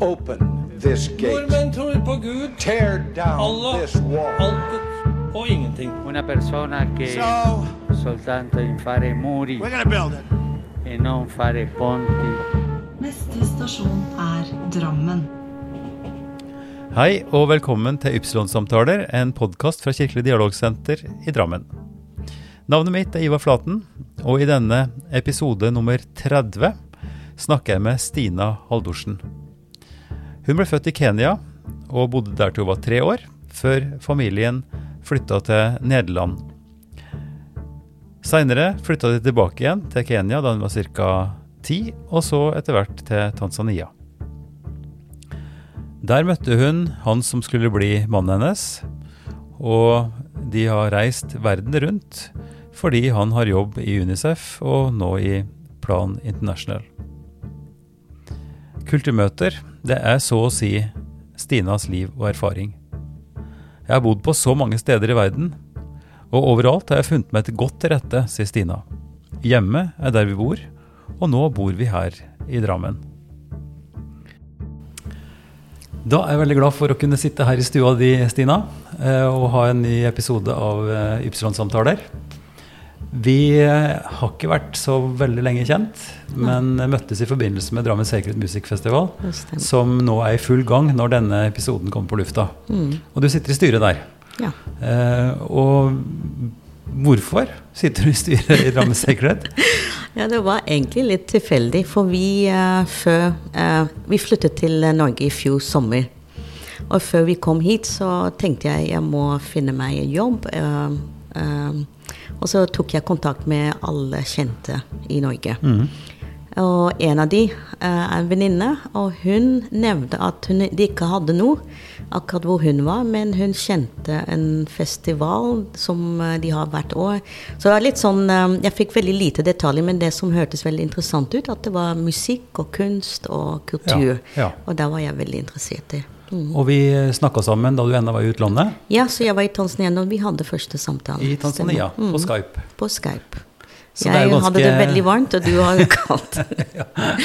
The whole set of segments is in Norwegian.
Open this gate. Nordmenn tror på Gud, Tear down Allah, this wall. altet og ingenting. Una persona che So soltanto in fare muri we're gonna build it. e non fare ponti. Neste stasjon er Drammen. Hei og velkommen til Ypsilon-samtaler, en podkast fra Kirkelig dialogsenter i Drammen. Navnet mitt er Ivar Flaten, og i denne episode nummer 30 snakker jeg med Stina Haldorsen. Hun ble født i Kenya og bodde der til hun var tre år, før familien flytta til Nederland. Seinere flytta de tilbake igjen til Kenya da hun var ca. ti, og så etter hvert til Tanzania. Der møtte hun han som skulle bli mannen hennes, og de har reist verden rundt fordi han har jobb i Unicef og nå i Plan International. Kulturmøter, det er så å si Stinas liv og erfaring. Jeg har bodd på så mange steder i verden, og overalt har jeg funnet meg til godt til rette, sier Stina. Hjemme er der vi bor, og nå bor vi her i Drammen. Da er jeg veldig glad for å kunne sitte her i stua di, Stina, eh, og ha en ny episode av eh, Ypsilon-samtaler. Vi eh, har ikke vært så veldig lenge kjent, men møttes i forbindelse med Drammen Sacred Music Festival, som nå er i full gang når denne episoden kommer på lufta. Og du sitter i styret der. Ja. Eh, og hvorfor sitter du i styret i Drammen Sacred? ja, det var egentlig litt tilfeldig, for vi uh, før uh, Vi flyttet til Norge i fjor sommer. Og før vi kom hit, så tenkte jeg jeg må finne meg en jobb. Uh, og så tok jeg kontakt med alle kjente i Norge. Og en av de eh, er en venninne, og hun nevnte at hun de ikke hadde noe akkurat hvor hun var, men hun kjente en festival som eh, de har hvert år. Så det var litt sånn eh, Jeg fikk veldig lite detaljer, men det som hørtes veldig interessant ut, at det var musikk og kunst og kultur. Ja, ja. Og der var jeg veldig interessert i. Mm. Og vi snakka sammen da du ennå var i utlandet, Ja, så jeg var i Tanzania da vi hadde første samtale. i Tanzania, mm. på Mm. Skype. På Skype. Så det er jeg hadde det veldig varmt, og du har kaldt.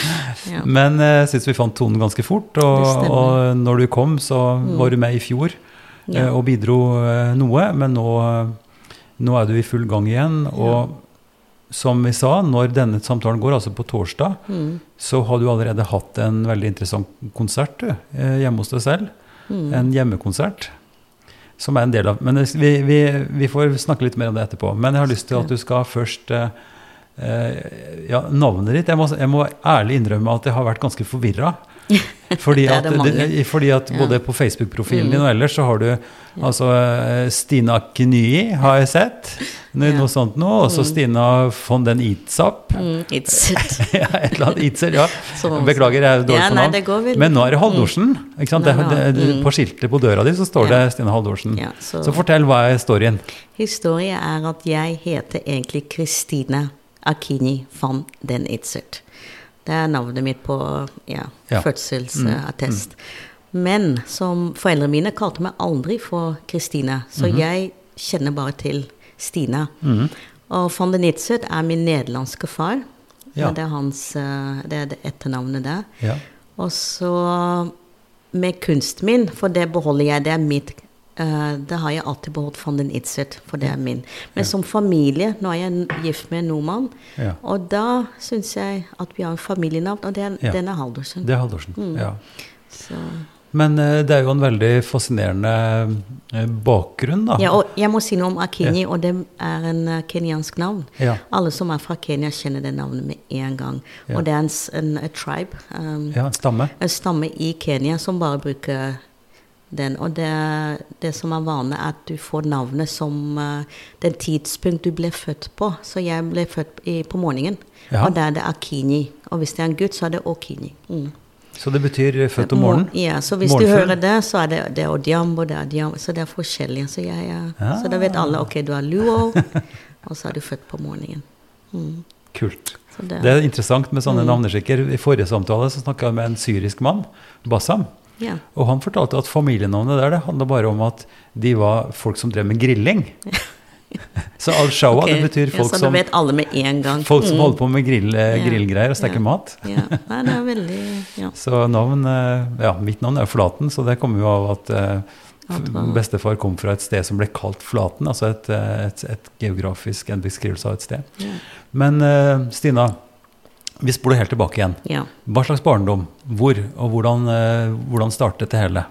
Ja. Men jeg syns vi fant tonen ganske fort, og. Mm. og når du kom, så var du med i fjor Ja. eh, og bidro uh, noe, men nå, nå er du i full gang igjen. Og som vi sa, når denne samtalen går, altså på torsdag, Mm. så har du allerede hatt en veldig interessant konsert du, eh, hjemme hos deg selv. Mm. En hjemmekonsert. Som er en del av Men vi, vi, vi får snakke litt mer om det etterpå. Men jeg har lyst til at du skal først eh, eh, Ja, navnet ditt jeg må, jeg må ærlig innrømme at jeg har vært ganske forvirra. Fordi at, det fordi at Ja. både på Facebook-profilen Mm. din og ellers så har du altså eh, Stina Knyi, har jeg sett. Noe, Ja. noe sånt noe. Og så Stina von den Itzap. Mm, Itzet. ja, et eller annet Itzer, ja. Beklager, jeg er dårlig Ja, på navn. veldig Men nå er det. Haldorsen. Ikke sant? Det, det, det, Mm. på skiltet på døra di så står det Stina Haldorsen. Ja, så. så- fortell, hva er storyen? Historien er at jeg heter egentlig Kristina Akini van den Itzert. Det er navnet mitt på ja, Ja. fødselsattest. Men som foreldrene mine kalte meg aldri for Kristine, så Mhm. jeg kjenner bare til Stina. Og van de Itzert er min nederlandske far. Ja. Det er hans eh, det er det etternavnet der. Ja. Og så med kunsten min, for det beholder jeg, det er mitt. Eh, det har jeg alltid beholdt von den Itzert, for det er min. Men som familie, nå er jeg gift med en nordmann, Ja. og da syns jeg at vi har en familienavn, og det er, Ja. den er Haldorsen. Det er Haldorsen. Mm. Ja. Så, Men eh, det er jo en veldig fascinerende eh, bakgrunn, da. ja, og jeg må si noe om Akini, og det er en kenyansk navn. Ja. Alle som er fra Kenya, kjenner det navnet med en gang. Ja. Og det er en, en, tribe. um, Ja, en stamme. en stamme i Kenya som bare bruker den. Og det, det som er vanlig, er at du får navnet som uh, den tidspunkt du ble født på. Så jeg ble født i, på morgenen, Ja. og da er det Akini. Og hvis det er en gutt, så er det Okini. Mm. Så det betyr eh, født om morgenen? Ja, så hvis Morgenfugl. du hører det, så er det, det er Odiambo, det er Diambo, så det er forskjellig. Så, jeg, ja. Så da vet alle ok, du er Luo, og så er du født på morgenen. Mm. Kult. Det, Det er interessant med sånne Mm. navneskikker. I forrige samtale så snakka jeg med en syrisk mann, Bassam. Ja. Og han fortalte at familienavnet der det handla bare om at de var folk som drev med grilling. Så al-shawa, okay. det betyr ja, folk så som, vet alle med en gang. folk som Mm. holder på med grill, eh, grillgreier og steker Ja. mat. Ja, Nei, det er veldig ja. Så navn eh, Ja, mitt navn er Flaten, så det kommer jo av at eh, bestefar kom fra et sted som ble kalt Flaten, altså et, et, et geografisk, en beskrivelse av et sted. Ja. Men uh, Stina, vi spoler helt tilbake igjen. ja. Hva slags barndom? Hvor? Og hvordan, eh, hvordan startet det hele?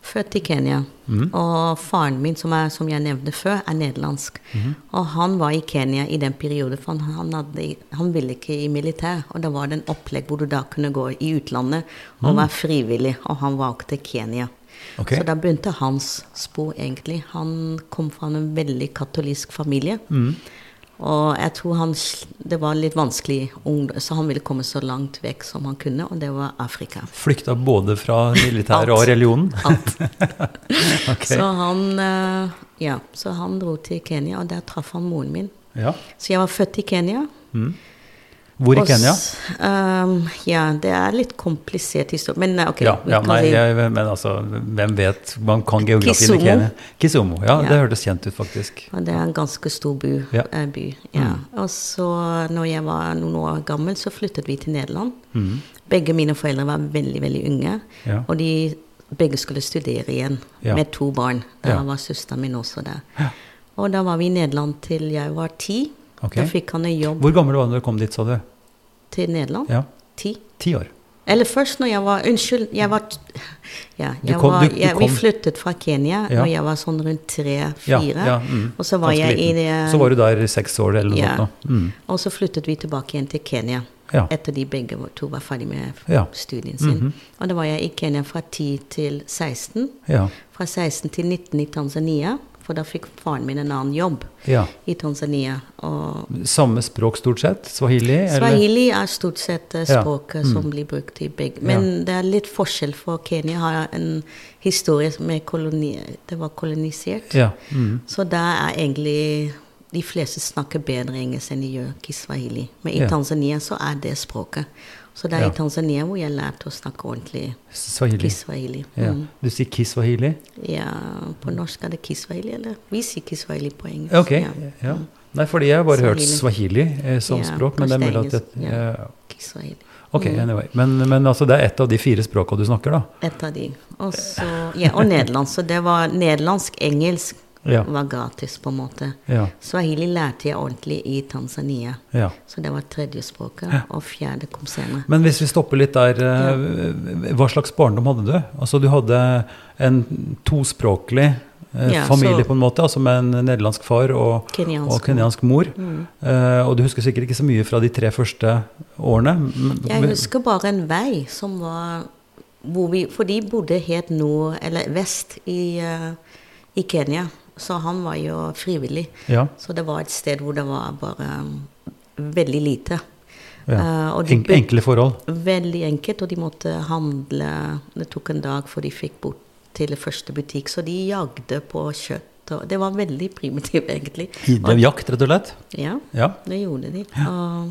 Født i Kenya. Mm. Og faren min, som, er, som jeg nevnte før, er nederlandsk. Mm. Og han var i Kenya i den perioden, for han, hadde, han ville ikke i militær. Og da var det en opplegg hvor du da kunne gå i utlandet og være frivillig. Og han valgte Kenya. Okay. Så da begynte hans spor, egentlig. Han kom fra en veldig katolisk familie. Mm. Og jeg tror han, det var litt vanskelig, så han ville komme så langt vekk som han kunne, og det var Afrika. Flykta både fra militæret og religionen? Alt. Ok. Så han eh, Ja, så han dro til Kenya, og der traff han moren min. Ja. Så jeg var født i Kenya. Mm. Hvor i Kenya? ehm, ja, det er litt komplisert historie. Men eh, ok. Ja, ja nei, jeg, men altså, hvem vet? Man kan geografien Kisumo. i Kenya. Kisumo. Ja, Ja. det hørtes kjent ut, faktisk. Og det er en ganske stor by. Ja. eh, by ja. Og så, når jeg var noen år gammel, så flyttet vi til Nederland. Mm. Begge mine foreldre var veldig, veldig unge. Og de begge skulle studere igjen, med to barn. Da var søsteren min også der. Ja. Og da var vi i Nederland til jeg var ti. Ok. Da fikk han en jobb Hvor gammel var du da du kom dit, sa du? til Nederland. Ja, Ti. Ti år. Eller først når jeg var Unnskyld, jeg var Ja, jeg kom- var, jeg, vi flyttet fra Kenya Ja. når jeg var sånn rundt tre-fire. ja, mm. Og så var jeg i det Så var du der i seks år eller noe sånt. Mm. Og så flyttet vi tilbake igjen til Kenya. Ja. Etter de begge to var ferdig med studien sin. Mhm. Og da var jeg i Kenya fra 10 til 16. Ja. Fra 16 til 19 i Tanzania. For da fikk faren min en annen jobb ja. i Tanzania. Og Samme språk stort sett? Swahili? eller? Swahili er stort sett språket Ja. Mm. som blir brukt i begge. Men det er litt forskjell, for Kenya har en historie med koloni... Det var kolonisert. Ja. Mm. Så da er egentlig De fleste snakker bedre engelsk enn de gjør kiswahili. Men i Ja. Tanzania så er det språket. Så det er Ja. i Tanzania hvor jeg lærte å snakke ordentlig Swahili. kiswahili. Ja. Mm. Du sier kiswahili? Ja, på norsk er det kiswahili, eller? Vi sier kiswahili på engelsk. Ok. Ja. Ja. Nei, fordi jeg har bare hørt Swahili. swahili eh, som Ja, språk, men det er mulig at jeg, ja. Kiswahili. Ok, Mm. anyway. Men, men altså, det er ett av de fire språka du snakker, da? Et av de. Og, så, ja, og nederlandsk. Så det var nederlandsk, engelsk Ja. var gratis, på en måte. Ja. Swahili lærte jeg ordentlig i Tanzania. ja. Så det var tredjespråket, og fjerde kom senere. Men hvis vi stopper litt der, eh, hva slags barndom hadde du? Altså, du hadde en tospråklig eh, familie så- på en måte, altså med en nederlandsk far og, Kenyansk. og kenyansk mor. Mm. Eh, og du husker sikkert ikke så mye fra de tre første årene? Jeg husker bare en vei som var hvor vi, For de bodde helt nord, eller vest, i, uh, i Kenya. Så han var jo frivillig. Ja, Så det var et sted hvor det var bare um, veldig lite. ja. Uh, En, enkle forhold. Veldig enkelt, og de måtte handle Det tok en dag før de fikk bort til første butikk, så de jagde på kjøtt. Og det var veldig primitivt, egentlig. Jakt, rett og slett? Ja, Ja. det gjorde de. Og,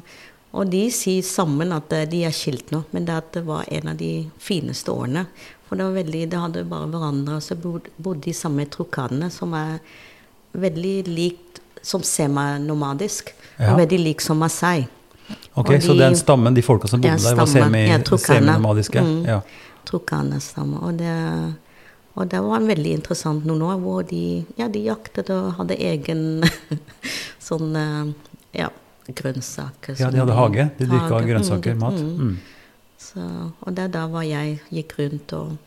og de sier sammen at eh, de er skilt nå, men det, at det var en av de fineste årene. For det var veldig, det hadde bare hverandre, og så bodde de samme trokadene, som er veldig likt som semanomadisk, Ja. og veldig lik som Masai. Ok, de, Så de- den stammen, de folka som bodde der, var semi, ja, seminomadiske? Mm. Ja. Trukane-stamme. Og det, og det var en veldig interessant noen år hvor de, ja, de jaktet og hadde egen sånn eh, ja, grønnsaker. ja, de hadde hage. De dyrka grønnsaker, Mm, mat. mm. Så, og det er da var jeg gikk rundt og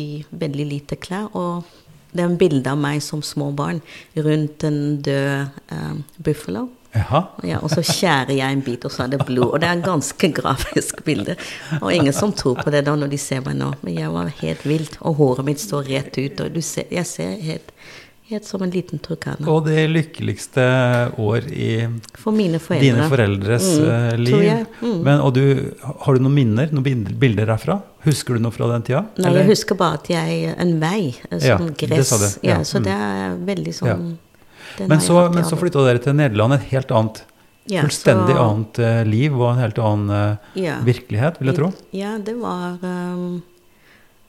i veldig lite klær. Og det er en bilde av meg som små barn rundt en død eh, buffalo. Ja, og så skjærer jeg en bit, og så er det blod. Og det er en ganske grafisk bilde. Og ingen som tror på det da når de ser meg nå. Men jeg var helt vilt, og håret mitt står rett ut. Og du ser, jeg ser helt, helt som en liten turkana. Og det lykkeligste år i For mine foreldre. dine foreldres Mm, eh, liv. Mm. Men, og du, har du noen minner, noen bilder derfra? Husker du noe fra den tida? Nei, Eller? jeg husker bare at jeg En vei, sånn Ja, gress. det. Ja, Ja, så mm. det er veldig sånn ja. Men så, men så flytta dere til Nederland, et helt annet, Ja, fullstendig så- annet eh, liv og en helt annen virkelighet, vil jeg tro. Ja, det var um,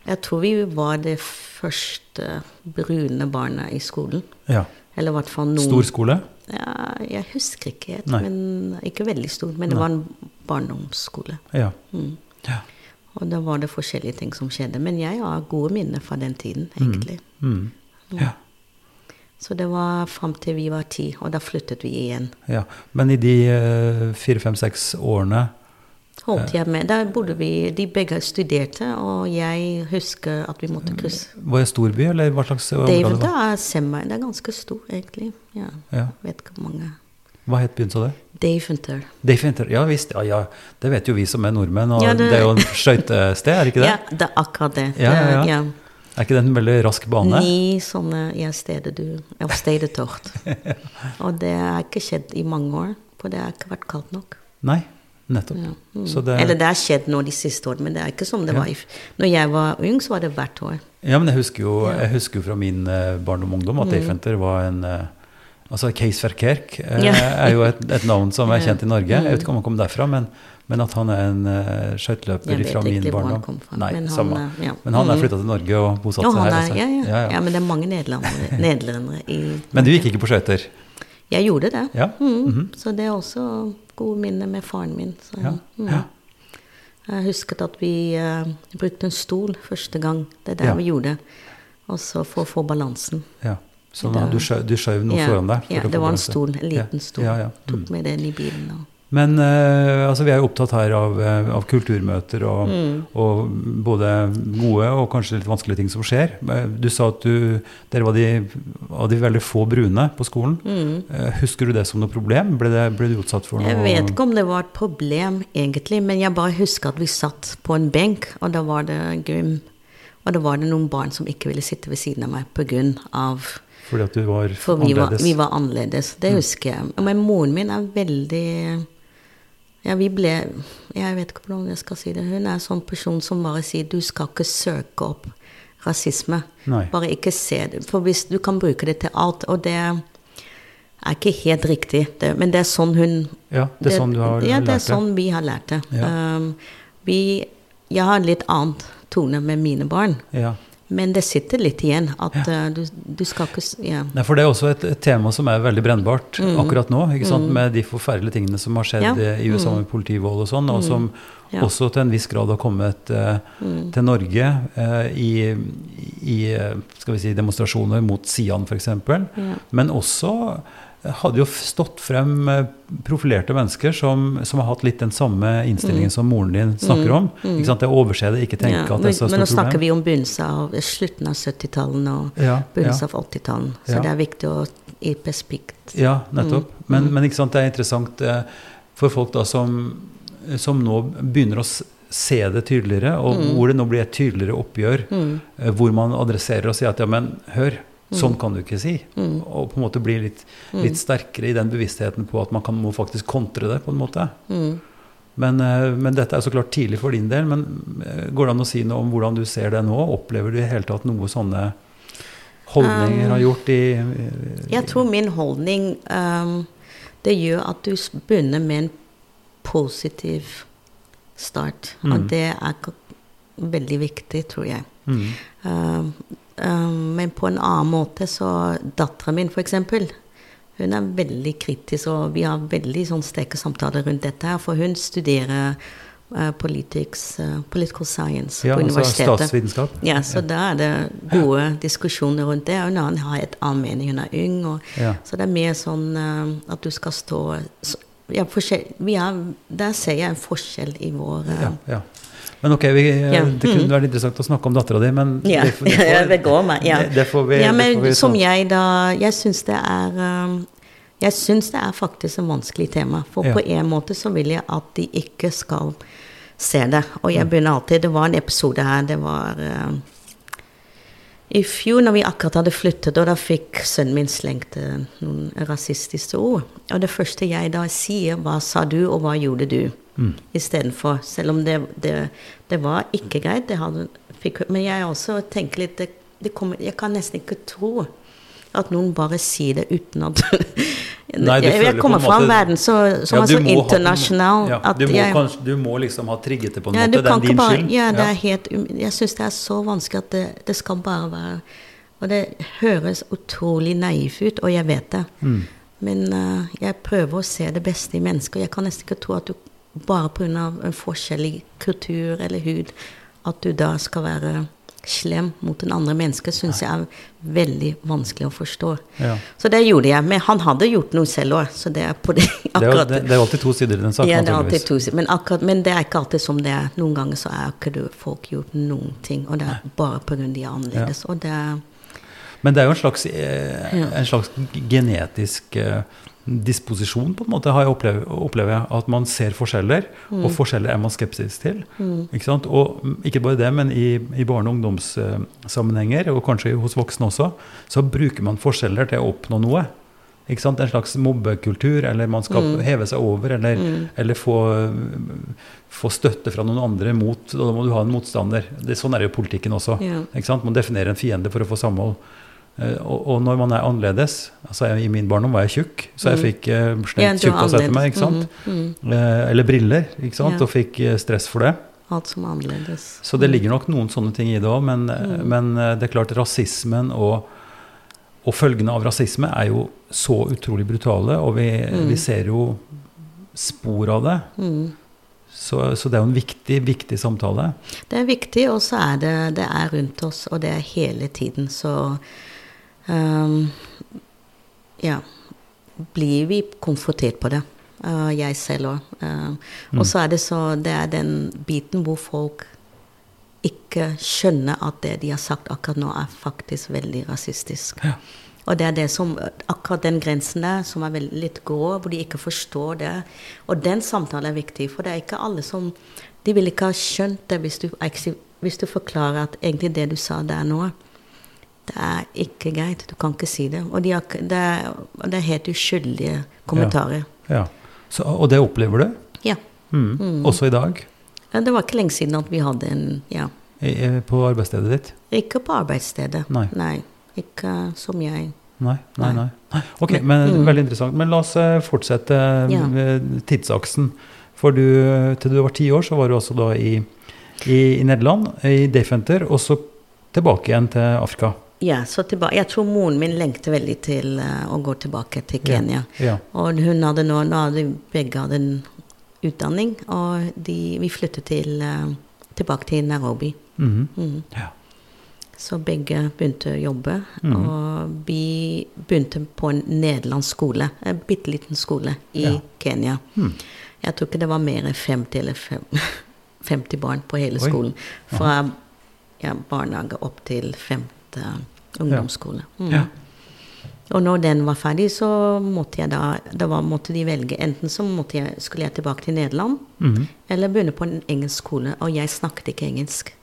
Jeg tror vi var det første brune barna i skolen. Ja. Eller i hvert fall noen Stor skole? Ja, jeg husker ikke helt, men ikke veldig stor. Men det Nei. var en barndomsskole. Ja. Mm. ja. Og da var det forskjellige ting som skjedde. Men jeg har gode minner fra den tiden, egentlig. Mm. ja. Så det var fram til vi var ti, og da flyttet vi igjen. ja. Men i de eh, fire, fem, seks årene Holdt jeg med. Der bodde vi De begge studerte, og jeg husker at vi måtte krysse. Var det storby, eller hva slags område Det, det er Semmer. det er ganske stor, egentlig. Ja, Ja. vet ikke hvor mange. Hva het byen, sa du? Daventer. Daventer. Ja visst. Ja, ja. Det vet jo vi som er nordmenn. Og Ja, det... det- er jo en skøytested, er det ikke det? Ja, det er akkurat det. Ja, Det-. Er ikke det en veldig rask bane? Ni sånne ja, steder du Av stedetort. Og det har ikke skjedd i mange år, for det har ikke vært kaldt nok. Nei, nettopp. Ja. Mm. Så det... Eller det har skjedd nå de siste årene, men det er ikke som det Ja. var i Når jeg var ung, så var det hvert år. Ja, men jeg husker jo, Ja. jeg husker jo fra min uh, barndom og ungdom at Mm. Daventer var en uh, Altså Case Verkerk uh, Ja. er jo et, et navn som er kjent i Norge. Jeg vet ikke om han kom derfra, men, men at han er en uh, skøyteløper fra min barndom. kom fra. Nei, men han, samme. ja. Men han er Mm. flytta til Norge og bosatt seg her. er, altså. ja, ja. Ja, ja. ja, men det er mange nederlendere, nederlendere i Men du gikk ikke på skøyter? Jeg gjorde det. Ja. Mm. Mhm. Så det er også gode minner med faren min. Så, Ja. mm. ja. Jeg husket at vi uh, brukte en stol første gang. Det er Ja. vi gjorde. Og så for å få balansen. ja. Så da, du, skjøv, noe foran deg? for ja, det var en stol. En liten stol. Ja. Mm. Tok med den i bilen. Og. Men eh, altså, vi er jo opptatt her av, eh, av kulturmøter og, Mm. og både gode og kanskje litt vanskelige ting som skjer. Eh, Du sa at du, dere var de, av de veldig få brune på skolen. Mm. Eh, Husker du det som noe problem? Ble, det, ble du utsatt for noe Jeg vet ikke om det var et problem, egentlig, men jeg bare husker at vi satt på en benk, og da var det gym. Og da var det noen barn som ikke ville sitte ved siden av meg pga. av Fordi at du var For vi annerledes? vi var annerledes. Det husker jeg. Men moren min er veldig Ja, vi ble Jeg vet ikke hvordan jeg skal si det. Hun er en sånn person som bare sier du skal ikke søke opp rasisme. Nei. Bare ikke se det. For hvis du kan bruke det til alt, og det er ikke helt riktig, det, men det er sånn hun Ja, det er sånn du har ja, lært det Ja, det? er sånn vi har lært det. Ja. Um, vi, jeg har en litt annen tone med mine barn, Ja. Men det sitter litt igjen at ja. du, du skal ikke ja. Nei, for det er også et, et tema som er veldig brennbart akkurat nå. ikke sant? Med de forferdelige tingene som har skjedd Mm. Ja. eh, i USA med politivold og sånn, og som Ja. også til en viss grad har kommet eh, til Norge eh, i, i eh, skal vi si, demonstrasjoner mot Sian f.eks. Ja. Men også hadde jo stått frem eh, profilerte mennesker som, som har hatt litt den samme innstillingen som moren din snakker om. Ikke sant? Det er overse det, ikke tenke Mm. Ja, at det er så stort problem. men nå snakker vi om begynnelsen av slutten av 70-tallet og Ja, ja. begynnelsen av 80-tallet. Så Ja. det er viktig å i perspekt. Ja, nettopp. Mm. Men, men ikke sant, det er interessant eh, for folk da som, som nå begynner å se det tydeligere, og Mm. hvor det nå blir et tydeligere oppgjør, eh, hvor man adresserer og sier at ja, men hør, Mm. Sånn kan du ikke si. Og på en måte bli litt, litt sterkere i den bevisstheten på at man kan, må faktisk kontre det, på en måte. Mm. Men, eh, men dette er så klart tidlig for din del. Men eh, går det an å si noe om hvordan du ser det nå? Opplever du i hele tatt noe sånne holdninger har gjort i, i Jeg tror min holdning um, Det gjør at du begynner med en positiv start. Mm. Og det er veldig viktig, tror jeg. mm, Um, um, men på en annen måte så Datteren min, f.eks. Hun er veldig kritisk, og vi har veldig sånn sterke samtaler rundt dette. her, For hun studerer uh, politics, uh, political science ja, på altså universitetet. statsvitenskap. Ja, så da er det gode diskusjoner rundt det. Og hun har et annen mening, hun er ung. Og, Ja. Så det er mer sånn uh, at du skal stå så, ja, forskjell, vi er, Der ser jeg en forskjell i vår Ja, ja. Men ok, vi, Ja, det kunne mm. vært interessant å snakke om dattera di, men Ja, det, får- det, får, begår meg. Ja. det, det får vi, ja, det men vi som jeg da Jeg syns det er um, Jeg syns det er faktisk en vanskelig tema. For på en måte så vil jeg at de ikke skal se det. Og Mm. jeg begynner alltid Det var en episode her, det var um, i fjor når vi akkurat hadde flyttet, og da fikk sønnen min slengt eh, noen rasistiske ord. Og det første jeg da sier, hva sa du, og hva gjorde du? Mm. Istedenfor. Selv om det, det, det var ikke greit, det hadde, fikk, men jeg også tenker litt det, det kommer, Jeg kan nesten ikke tro at noen bare sier det uten at Nei, du jeg, jeg kommer fra en verden så, som Ja, er så internasjonal ja, du, må, jeg kanskje, du må liksom ha trigget det på en ja, måte. Det er din bare, skyld. Ja, det er helt um- Jeg syns det er så vanskelig at det, det skal bare være Og det høres utrolig naivt ut, og jeg vet det. Men uh, jeg prøver å se det beste i mennesker. Jeg kan nesten ikke tro at du bare pga. en forskjellig kultur eller hud, at du da skal være slem mot en andre menneske, syns jeg er veldig vanskelig å forstå. Ja. Så det gjorde jeg. Men han hadde gjort noe selv òg, så det er på det akkurat det, er jo alltid to sider i den saken, ja, det er alltid to sider. Men, akkurat, men det er ikke alltid som det er. Noen ganger så er ikke folk gjort noen ting, og det er bare pga. de er annerledes. Og det er Men det er jo en slags, eh, en slags genetisk eh, disposisjon, på en måte, har jeg opplevd, opplever jeg. At man ser forskjeller, og forskjeller er man skeptisk til. Ikke sant? Og mm, ikke bare det, men i, i barne- og ungdomssammenhenger, og kanskje hos voksne også, så bruker man forskjeller til å oppnå noe. Ikke sant? En slags mobbekultur, eller man skal heve seg over, eller, eller få, få støtte fra noen andre mot og Da må du ha en motstander. Det, sånn er jo politikken også. Ja. Ikke sant? Man definerer en fiende for å få samhold. Eh, Og, når man er annerledes altså jeg, I min barndom var jeg tjukk, så jeg fikk uh, Ja, slengt tjukkas etter meg. ikke sant? Mm, Mm, Eh, eller briller, ikke sant? Ja. og fikk eh, stress for det. alt som er annerledes. Så det ligger nok noen sånne ting i det òg, men, mm. men det er klart rasismen og, og følgene av rasisme er jo så utrolig brutale, og vi, vi ser jo spor av det. Mm. Så, så det er jo en viktig, viktig samtale. Det er viktig, og så er det, det er rundt oss, og det er hele tiden. Så ehm, ja, blir vi konfrontert på det. uh, jeg selv òg. Og så er det så Det er den biten hvor folk ikke skjønner at det de har sagt akkurat nå, er faktisk veldig rasistisk. Ja. Og det er det som, akkurat den grensen der som er veldig litt grå, hvor de ikke forstår det. Og den samtalen er viktig, for det er ikke alle som De vil ikke ha skjønt det hvis du, hvis du forklarer at egentlig det du sa der nå, det er ikke greit. Du kan ikke si det. Og de har, det, er, det er helt uskyldige kommentarer. Ja. Så, og det opplever du? Ja. Mm. Også i dag? Det var ikke lenge siden at vi hadde en Ja. På arbeidsstedet ditt? Ikke på arbeidsstedet. Nei. Ikke som jeg. Nei, nei, Nei. nei. nei. Ok, Men- men mm. Veldig interessant. Men la oss eh, fortsette Ja. tidsaksen. For du, til du var ti år, så var du også da i, i, i Nederland, i Defenter, og så tilbake igjen til Afrika. Ja, så tilbake. Jeg tror moren min lengter veldig til uh, å gå tilbake til Kenya. Ja. Og hun hadde nå, nå hadde begge hadde en utdanning, og de, vi flyttet til, uh, tilbake til Nairobi. Mhm. Mm. ja. Så begge begynte å jobbe, Mhm. og vi begynte på en nederlandsk skole, en bitte liten skole i Ja. Kenya. Hmm. Jeg tror ikke det var mer enn 50 eller fem, 50 barn på hele Oi. skolen. Fra ja, barnehage opp til femte ungdomsskole. Mm. Ja. Og når den var ferdig, så måtte jeg da, var, måtte de velge. Enten så jeg, skulle jeg tilbake til Nederland, mm. eller begynne på en engelsk skole. Og jeg snakket ikke engelsk.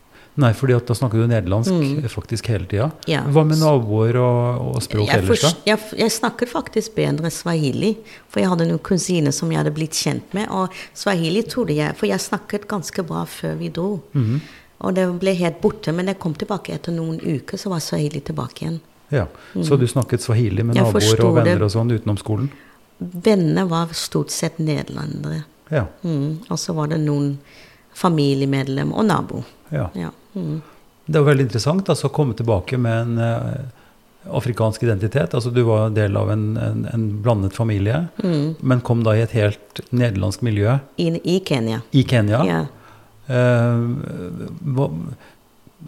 Nei, fordi da snakker du nederlandsk Mm. faktisk hele tida. Ja. Hva med naboer og, og språk Jeg, ellers, da? jeg, jeg snakket faktisk bedre swahili, for jeg hadde noen kusiner som jeg hadde blitt kjent med. Og swahili trodde jeg, for jeg snakket ganske bra før vi dro. Mhm. Og det ble helt borte, men jeg kom tilbake etter noen uker, så var swahili tilbake igjen. Ja. Så du snakket swahili med Mm. Naboer og venner og sånn utenom skolen? Venner var stort sett nederlendere. Ja. Mm. Og så var det noen familiemedlem og nabo. ja. Ja. Mm. Det er jo veldig interessant altså, å komme tilbake med en uh, afrikansk identitet. Altså, du var del av en, en, en blandet familie, Mm. men kom da i et helt nederlandsk miljø I, I Kenya. i Kenya. Ja. Eh, hva,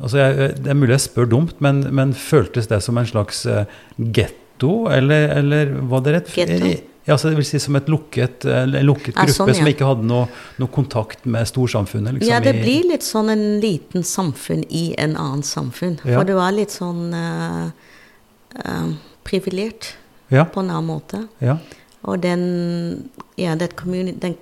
altså, jeg, det er mulig jeg spør dumt, men, men føltes det som en slags eh, getto, eller, eller var det rett? Getto? Ja, så det vil si som et lukket, en lukket gruppe gruppe sånn, ja. som ikke hadde noe, noe kontakt med storsamfunnet? Liksom, ja, det blir litt sånn en liten samfunn i en annen samfunn. Ja. For det var litt sånn uh, privilegert Ja, på en annen måte. ja. Og den Ja, det den,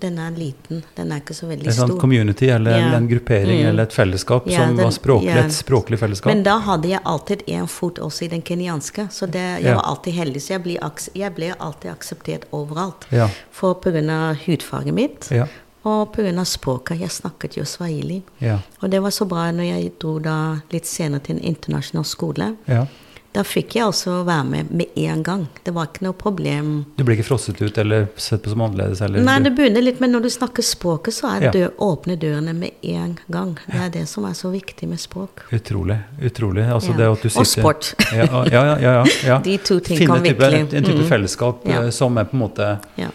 den er liten. Den er ikke så veldig stor. En sånn community eller en, Ja. en gruppering Mm. eller et fellesskap Ja, som den- var språklig, et språklig fellesskap. Men da hadde jeg alltid en fot også i den kenyanske, så det, jeg var alltid heldig. Så jeg ble, jeg ble alltid akseptert overalt. Ja. For pga. hudfarget mitt Ja, og pga. språket. Jeg snakket jo swahili. Og det var så bra når jeg dro da litt senere til en internasjonal skole. ja. Da fikk jeg også være med med en gang. Det var ikke noe problem. Du ble ikke frosset ut eller sett på som annerledes? Eller? Nei, det begynner litt, men når du snakker språket, så er Ja. dør, åpne dørene med en gang. Det er det som er så viktig med språk. Utrolig. utrolig. Altså Ja. det at du sitter, Og sport. Ja, ja, ja. De to ting Finne kan type, virkelig- en type Mm. fellesskap eh, som er på en måte Ja.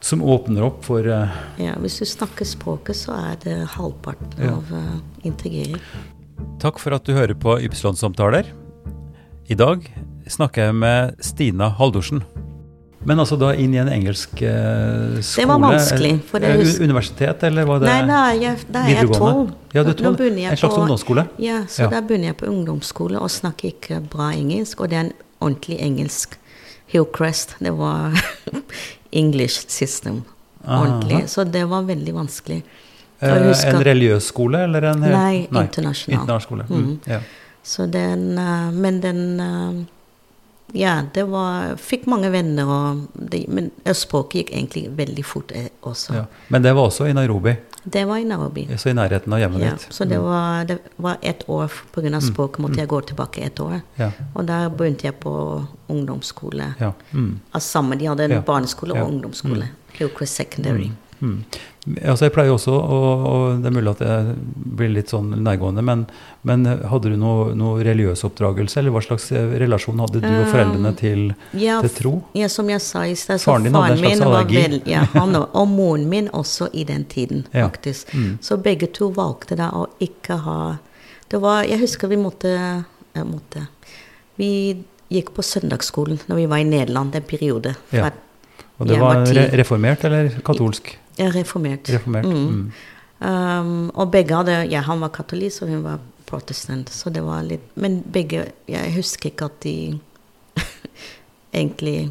Som åpner opp for uh, ja, Hvis du snakker språket, så er det halvparten av uh, integrering. Takk for at du hører på Ypsilon-samtaler. I dag snakker jeg med Stina Haldorsen. Men altså da inn i en engelsk eh, skole? Det var vanskelig, for det husker. Universitet, eller var det Nei, da er jeg, da er jeg tolv. Ja, du er tolv. En slags på- ungdomsskole? Ja, så Ja. da begynner jeg på ungdomsskole og snakker ikke bra engelsk. Og det er en ordentlig engelsk. Hillcrest, det var English system. Aha. Ordentlig. Så det var veldig vanskelig. Eh, en religiøs skole, eller en Nei, internasjonal. internasjonal skole. Mm. Mm, Ja. Så den eh, Men den eh, Ja, det var Fikk mange venner, og det, men språket gikk egentlig veldig fort eh, også. Ja. Men det var også i Nairobi, Det var i Nairobi. så i nærheten av hjemmet Ja, ditt. så det Mm. var, det var ett år pga. språket måtte jeg gå tilbake ett år. Ja. Og der begynte jeg på ungdomsskole. Ja. Mm. Altså sammen, De hadde en barneskole og ungdomsskole. Mm. Secondary. Mm. Altså jeg pleier også, og, og det er mulig at jeg blir litt sånn nærgående, men, men hadde du noe, noe religiøs oppdragelse, eller hva slags eh, relasjon hadde du og foreldrene Um, til, Ja, til tro? Ja, som jeg sa i sted, så Faren din hadde en slags allergi. vel ja, han, og- moren min også i den tiden, Ja. faktisk. Mm. Så begge to valgte da å ikke ha Det var Jeg husker vi måtte, jeg måtte Vi gikk på søndagsskolen når vi var i Nederland en periode. Ja. Og det var var reformert eller katolsk? Er reformert. Reformert. Mm. Mm. Um, og begge hadde Ja, han var katolikk, og hun var protestant. Så det var litt Men begge Jeg husker ikke at de egentlig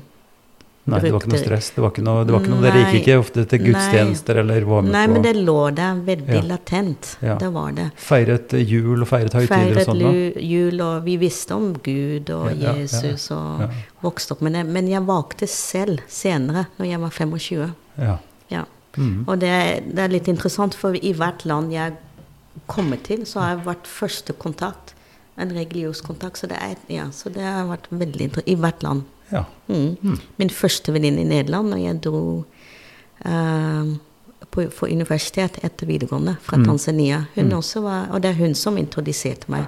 Nei, det var ikke noe stress. Det var ikke noe, det var ikke noe Dere gikk ikke ofte til gudstjenester eller var med Nei, på men det lå der veldig Ja. latent. Ja. Det var det. Feiret jul og feiret høytider og Feiret sånn? Feiret jul, og vi visste om Gud og Ja, Jesus og vokste opp med det. Men jeg valgte selv senere, når jeg var 25. Ja. Mm. Og det, det er litt interessant, for i hvert land jeg kommer til, så har jeg vært første kontakt. En religionskontakt. Så det, er, ja, så det har vært veldig interessant. I hvert land. ja. Mm. Mm. Min første venninne i Nederland, når jeg dro uh, på, for universitet etter videregående fra Mm. Tanzania. Hun Mm. også var, og det er hun som introduserte meg.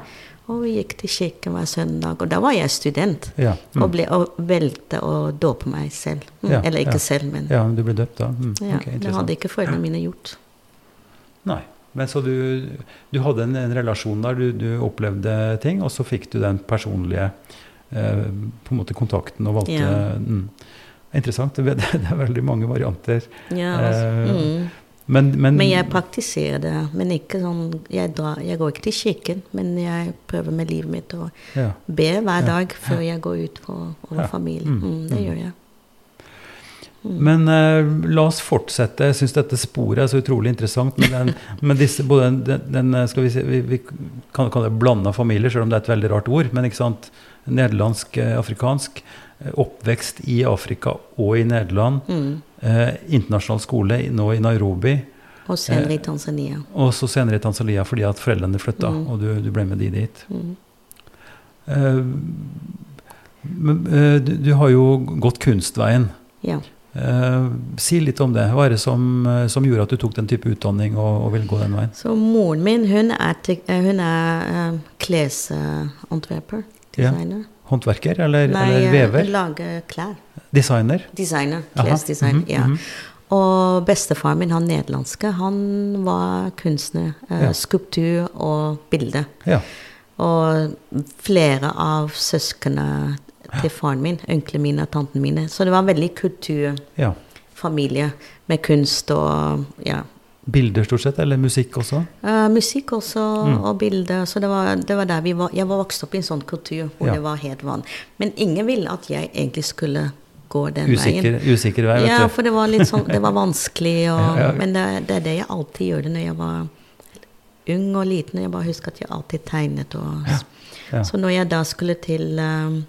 Og vi gikk til kirken hver søndag. Og da var jeg student. Ja. Mm. Og, ble, og valgte å dåpe meg selv. Mm. Ja, Eller ikke ja. selv, men ja, du ble døpt da? Mm. ja, okay, det hadde ikke foreldrene mine gjort. Nei. Men så du, du hadde en, en relasjon der, du, du opplevde ting, og så fikk du den personlige eh, på en måte kontakten og valgte Ja. mm. Interessant. Det, det er veldig mange varianter. Ja, altså, Eh. Men, men, Men jeg praktiserer det. Men ikke sånn jeg, drar, jeg går ikke til kirken, men jeg prøver med livet mitt å ja. be hver Ja, dag før jeg går ut på, over Ja, familien. mm, Mm, det mm. gjør jeg. Mm. Men uh, la oss fortsette. Jeg syns dette sporet er så utrolig interessant. Men, den, med disse, både den, den, eh, skal vi, si, vi, vi kan kalle det blanda familier, selv om det er et veldig rart ord. Men ikke sant? nederlandsk, eh, afrikansk. Oppvekst i Afrika og i Nederland. Eh, internasjonal skole nå i Nairobi. Og senere Eh, i Tanzania. Og så senere i Tanzania fordi at foreldrene flytta, Mm. og du, du ble med de dit. Mm. Eh, men, eh, du, du har jo gått kunstveien. Ja. Eh, si litt om det. Hva er det som, eh, som gjorde at du tok den type utdanning og, og ville gå den veien? Så moren min, hun er, eh, hun er uh, designer. Ja. Håndverker eller, Nei, eller vever? Nei, lager klær. Designer? Designer. Klesdesign, mm -hmm, ja. mhm. Og bestefaren min, han nederlandske, han var kunstner. eh, Ja. Skulptur og bilde. Ja. Og flere av søsknene til faren min, onklene mine og tantene mine. Så det var en veldig kulturfamilie med kunst og ja. Bilder stort sett, eller musikk også? Uh, musikk også, Mm. og bilder. Så det var, det var der vi var. Jeg var vokst opp i en sånn kultur hvor Ja. det var helt vanlig. Men ingen ville at jeg egentlig skulle gå den Usikker, veien. usikker vei, vet Ja, du. for det var litt sånn, det var vanskelig, og, Ja, ja. men det, det er det jeg alltid gjorde når jeg var ung og liten. Jeg bare husker at jeg alltid tegnet. Og, Ja. Så når jeg da skulle til eh,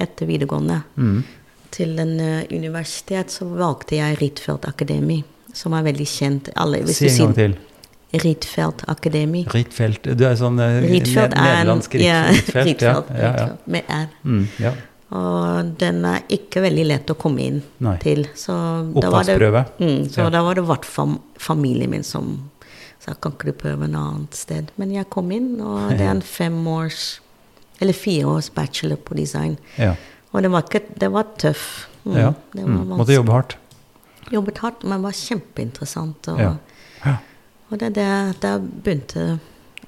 etter videregående Mm. til en uh, universitet, så valgte jeg Rittfeldt Akademi, som er veldig kjent. Alle, Si en gang til. Rietveld Akademi. Rietveld Du er sånn eh, en nederlandsk Riet- ja, Rietveld. Rietveld, Ja, ja. Med R. Mm, ja. Og den er ikke veldig lett å komme inn Nei. til. Så Opptaksprøve. mm, så Ja. da var det hvert fall familien min som sa kan ikke du prøve en annet sted. Men jeg kom inn, og det er en femårs eller fire års bachelor på design. ja. Og det var, ikke, det var tøff. Mm, ja. Det var Mm. Måtte jobbe hardt. Jobbet hardt, men var kjempeinteressant. Og, Ja. Ja. og det er der, begynte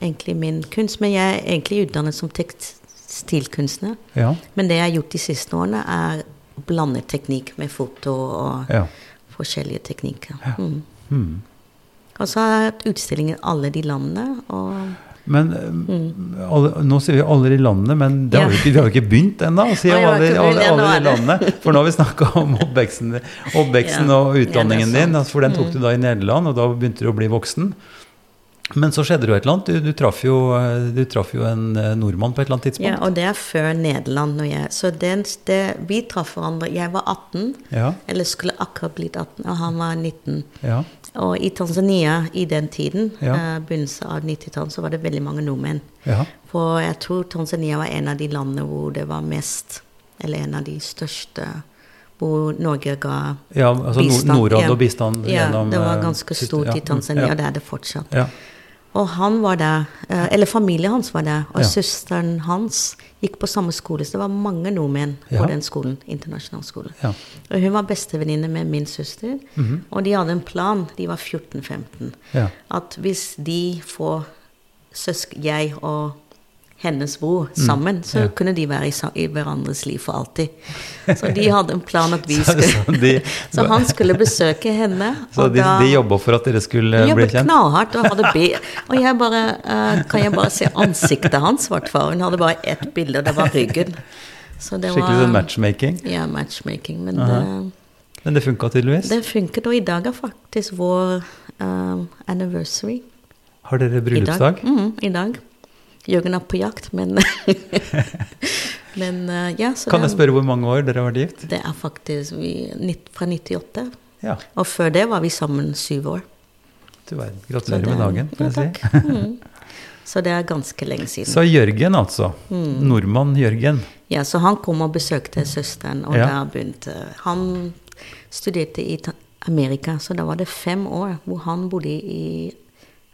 egentlig min kunst. Men jeg er egentlig utdannet som tekstilkunstner. Ja. Men det jeg har gjort de siste årene, er blandet teknikk med foto og forskjellige teknikker. Mm. Mm. Og så har jeg hatt utstillinger i alle de landene. Og Men mm. alle, nå sier vi alle i landet, men det har Mm. Jo ikke, vi har jo ikke begynt ennå. For nå har vi snakka om oppveksten, oppveksten Ja. og utdanningen Ja, din. Mm. altså, For den tok du da i Nederland, og da begynte du å bli voksen. Men så skjedde det jo et eller annet. Du, du, traff, jo, eh, du traff jo en eh, nordmann på et eller annet tidspunkt. Ja, og det er før Nederland. Når jeg, så det, det, vi traff hverandre Jeg var 18, Ja, eller skulle akkurat blitt 18, og han var 19. ja, Og i Tanzania i den tiden, Ja. eh, begynnelsen av 90-tallet, så var det veldig mange nordmenn. ja. For jeg tror Tanzania var en av de landene hvor det var mest, eller en av de største, hvor Norge ga ja altså bistand. Norad og bistand Ja, gjennom det var eh, ganske stort ja, i Tanzania, Ja, det er det fortsatt. Og han var der, eh, eller familien hans var der, og Ja. søsteren hans gikk på samme skole, så det var mange nordmenn på Ja. den skolen, internasjonal skole. ja. Og hun var bestevenninne med min søster, og de hadde en plan, de var 14-15, Ja. at hvis de får søsk, jeg og hennes bror sammen, så Mm. ja. kunne de være i, i hverandres liv for alltid. Så de hadde en plan at vi skulle så de- Så han skulle besøke henne. Så de, da- de jobba for at dere skulle de bli kjent? knallhardt og Og jeg bare eh, Kan jeg bare se ansiktet hans, fall? Hun hadde bare ett bilde, og det var ryggen. Så det Skikkelig sånn matchmaking? Ja, matchmaking. Men Aha. det, Men det funka tydeligvis? det funket, og i dag er faktisk vår eh, anniversary. Har dere bryllupsdag? I dag. Mhm, I dag. Jørgen er på jakt, men Men eh, ja, så Kan jeg spørre hvor mange år dere har vært gift? det er faktisk vi, fra 98. Ja, Og før det var vi sammen syv år. du verden. Gratulerer med dagen, får ja, jeg si. Mhm. Så det er ganske lenge siden. Så Jørgen, altså. Mm. Nordmann Jørgen. Ja, så han kom og besøkte søsteren, og Ja. da begynte Han studerte i Amerika, så da var det fem år hvor han bodde i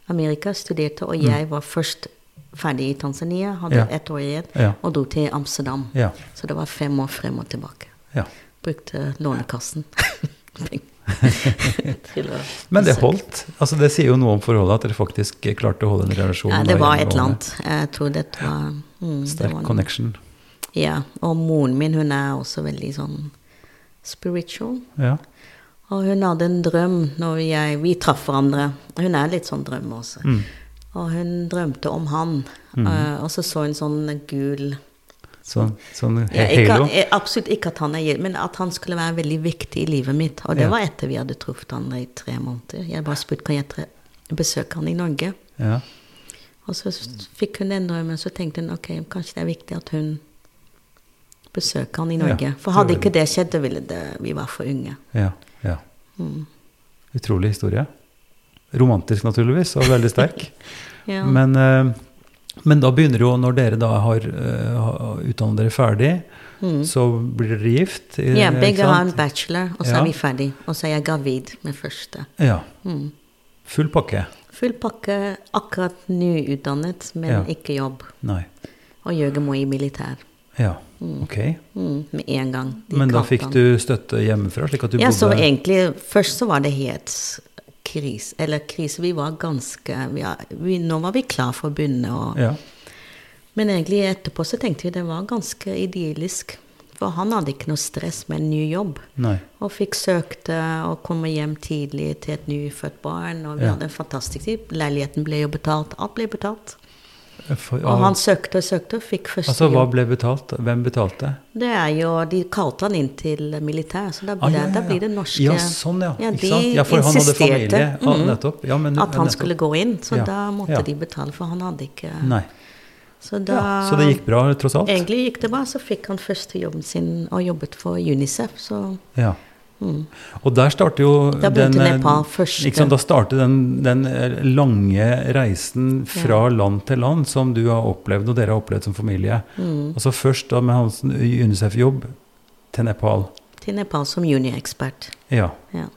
Amerika, studerte, og jeg var først ferdig i Tanzania, hadde Mm. Ja. ett år igjen, Ja. og dro til Amsterdam. Ja. Så det var fem år frem og tilbake. ja. Brukte Lånekassen Men det holdt. Altså Det sier jo noe om forholdet, at dere faktisk klarte å holde en relasjon. Ja, det var et eller annet. Jeg tror dette var mm, det Sterk var connection. Ja, og moren min hun er også veldig sånn spiritual. Ja. Og hun hadde en drøm når jeg, vi traff hverandre. Hun er litt sånn drøm også. Mm. Og hun drømte om han. eh, og så så hun sånn gul Sånn, sånn ja, ikke, halo. eh, Absolutt ikke at han er gild, men at han skulle være veldig viktig i livet mitt. Og det Ja. var etter vi hadde truffet han i tre måneder. Jeg bare spurte kan jeg besøke han i Norge. Ja. Og så fikk hun den drømmen, så tenkte hun ok, kanskje det er viktig at hun besøker han i Norge. For hadde ikke det skjedd, da ville det, vi var for unge. ja. ja. Mm. Utrolig historie. Romantisk, naturligvis, og veldig sterk. Ja. Men, eh, men da begynner jo, når dere da har uh, utdannet dere ferdig, så blir dere gift. eh, Mm. ja, begge har en bachelor, og så Ja. er vi ferdig. Og så er jeg gravid med første. Ja. Mm. Full pakke. Full pakke, akkurat nyutdannet, men Ja. ikke jobb. Nei. Og Jørgen må i militær. Ja, ok. Mm, med en gang. Men da fikk han. du støtte hjemmefra, slik at du Ja, så egentlig Først så var det helt krise. Eller krise Vi var ganske vi, vi, Nå var vi klar for å begynne. Og, Ja. Men egentlig etterpå så tenkte vi det var ganske idyllisk. For han hadde ikke noe stress med en ny jobb. Nei. Og fikk søkte og komme hjem tidlig til et nyfødt barn. Og vi Ja. hadde en fantastisk tid. Leiligheten ble jo betalt. Alt ble betalt. For, Og han søkte og søkte og fikk første altså, hva ble betalt? Hvem betalte? Det er jo, De kalte han inn til militær, så da, Ah, ble- ja, ja, da ja. blir det norske Ja, sånn, ja. Ja, de? Ja, insisterte, Ja. Ja, men- at han skulle gå inn, så Ja, da måtte ja. de betale, for han hadde ikke Nei. Så da Ja, så det gikk bra, tross alt? Egentlig gikk det bra. Så fikk han første jobben sin og jobbet for Unicef. Så Ja. Og der starter jo Da den. Ikke da starter den, den eh, lange reisen fra land til land som du har opplevd, og dere har opplevd som familie. Mm. Altså først da med hans UNICEF-jobb til Nepal. Til Nepal som juniekspert. Ja. Ja.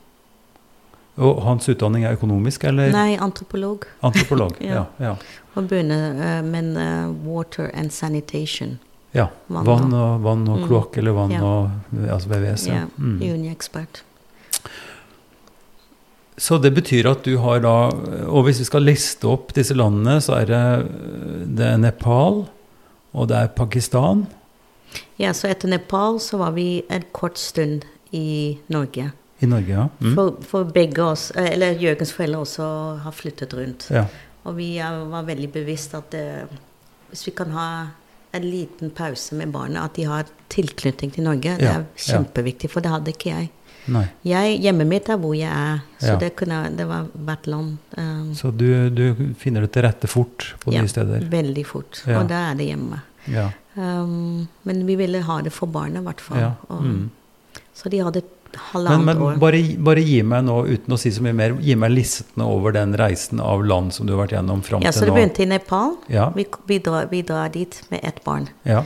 Og hans utdanning er økonomisk, eller Nei, antropolog. antropolog? Ja. ja. Ja. Og begynner eh, med uh, water and sanitation. Ja. Vann Vann og- vann og Mm. kloakk, eller vann Ja. og altså VVS. Ja. Mm. juniekspert. Så det betyr at du har da Og hvis vi skal liste opp disse landene, så er det, det er Nepal, og det er Pakistan. Ja, så etter Nepal så var vi en kort stund i Norge. I Norge, ja. Mm. For, for begge oss, eh, eller Jørgens foreldre også har flyttet rundt. ja. Og vi var veldig bevisst at det, hvis vi kan ha en liten pause med barna, at de har tilknytning til Norge, det er kjempeviktig, for det hadde ikke jeg. Jeg hjemmet mitt er hvor jeg er, så Ja. det, kunne, det var hvert land. Um, Så du, du finner det til rette fort på ja, steder? steder? Veldig fort. Ja. Og da er det hjemme. Ja. Um, men vi ville ha det for barna, i hvert fall. ja. Mm. Så de hadde halvannet men år. bare, bare gi meg nå, uten å si så mye mer, gi meg listene over den reisen av land som du har vært gjennom fram Ja, så det begynte i Nepal. Ja. Vi, vi, drar, vi drar dit med ett barn. Ja.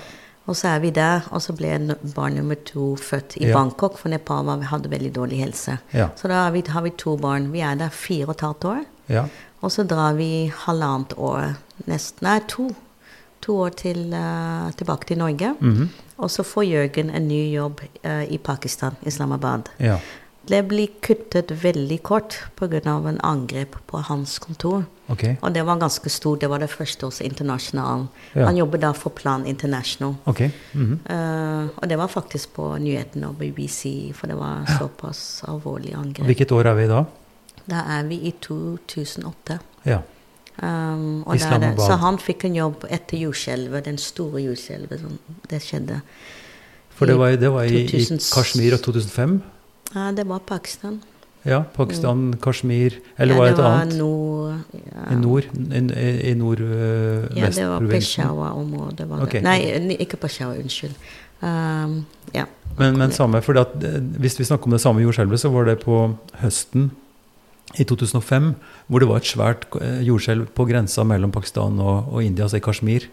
Og så er vi der, og så ble barn nummer to født i Ja. Bangkok, for Nepal var, hadde veldig dårlig helse. Ja. Så da har vi, har vi to barn. Vi er der fire og et halvt år. ja. Og så drar vi halvannet år, nesten, nei, to, to år til, uh, tilbake til Norge. Mhm. Og så får Jørgen en ny jobb eh, i Pakistan, Islamabad. ja. Det blir kuttet veldig kort pga. en angrep på hans kontor. Okay. Og det var ganske stort. Det var det første hos Internasjonalen. Ja. Han jobber da for Plan International. Okay. Mm -hmm. uh, og det var faktisk på nyhetene og BBC, for det var såpass alvorlig angrep. Hvilket år er vi da? Da er vi i 2008. Ja. Um, så han fikk en jobb etter jordskjelvet, den store jordskjelvet som det skjedde. For det var, det var i, i Kashmir og 2005? Ja, det var Pakistan. Ja, Pakistan, Kashmir Eller ja, var det et annet? Nord, ja. I nord? I, i Ja, det var? Peshawar-området. Okay. Nei, ikke Peshawar, unnskyld. Um, ja. Men, men samme, for at, eh, hvis vi snakker om det samme jordskjelvet, så var det på høsten i 2005, hvor det var et svært eh, jordskjelv på grensa mellom Pakistan og, og India, altså i Kashmir.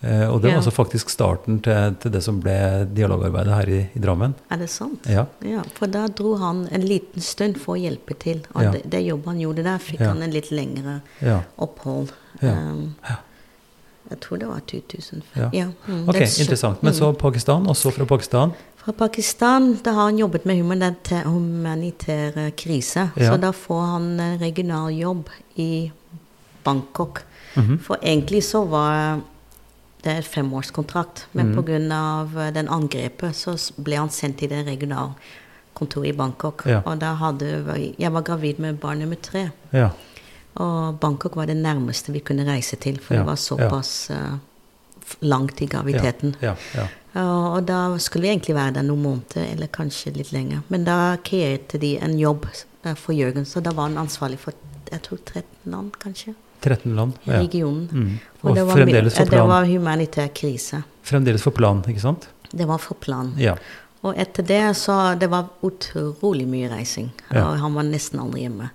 Eh, og det Ja. var altså faktisk starten til, til det som ble dialogarbeidet her i, i Drammen. Er det sant? Ja. Ja, for da dro han en liten stund for å hjelpe til. Og Ja. det, det jobbet han gjorde der, fikk han en litt lengre opphold. Ja. Um, Ja. jeg tror det var 2005. Ja. Mm, Ok, det så- interessant. Men så mm. Pakistan, og så fra Pakistan. Fra Pakistan da har han jobbet med humanitær, krise. Ja. Så da får han regional jobb i Bangkok. Mhm. For egentlig så var det et femårskontrakt, men mm. på grunn av den angrepet så ble han sendt til det regionalkontoret i Bangkok. Ja. Og da hadde jeg var gravid med barn nummer tre. Ja. Og Bangkok var det nærmeste vi kunne reise til, for Ja, det var såpass eh, f- langt i graviditeten. Ja, ja. Ja, og da skulle vi egentlig være der noen måneder, eller kanskje litt lenger. Men da kreerte de en jobb eh, for Jørgen, så da var han ansvarlig for jeg tror 13 land, kanskje, 13 land. Ja. regionen. Mm. Og Og det var, fremdeles for plan. det var humanitær krise. Fremdeles for plan, ikke sant? Det var for plan. Ja. Og etter det så Det var utrolig mye reising. Ja. Og han var nesten aldri hjemme.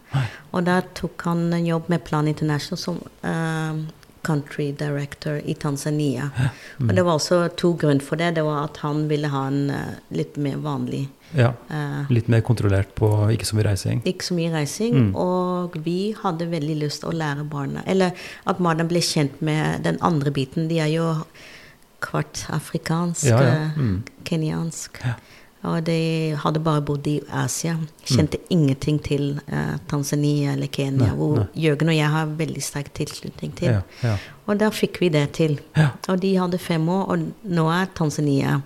Og da tok han en jobb med Plan International som eh, country director i Tanzania. Mm. Og det var også to grunner for det. Det var at han ville ha en uh, litt mer vanlig ja. uh, Litt mer kontrollert på ikke så mye reising. Ikke så mye reising. Mm. Og vi hadde veldig lyst til å lære barna Eller at barna ble kjent med den andre biten. De er jo kvart afrikansk, Ja, ja. eh, Mm. kenyansk. Og de hadde bare bodd i Asia. Kjente ingenting til uh, Tanzania eller Kenya, Nei, hvor. Jørgen og jeg har veldig sterk tilslutning til. Ja, ja. Og der fikk vi det til. Ja. Og de hadde fem år, og nå er Tanzania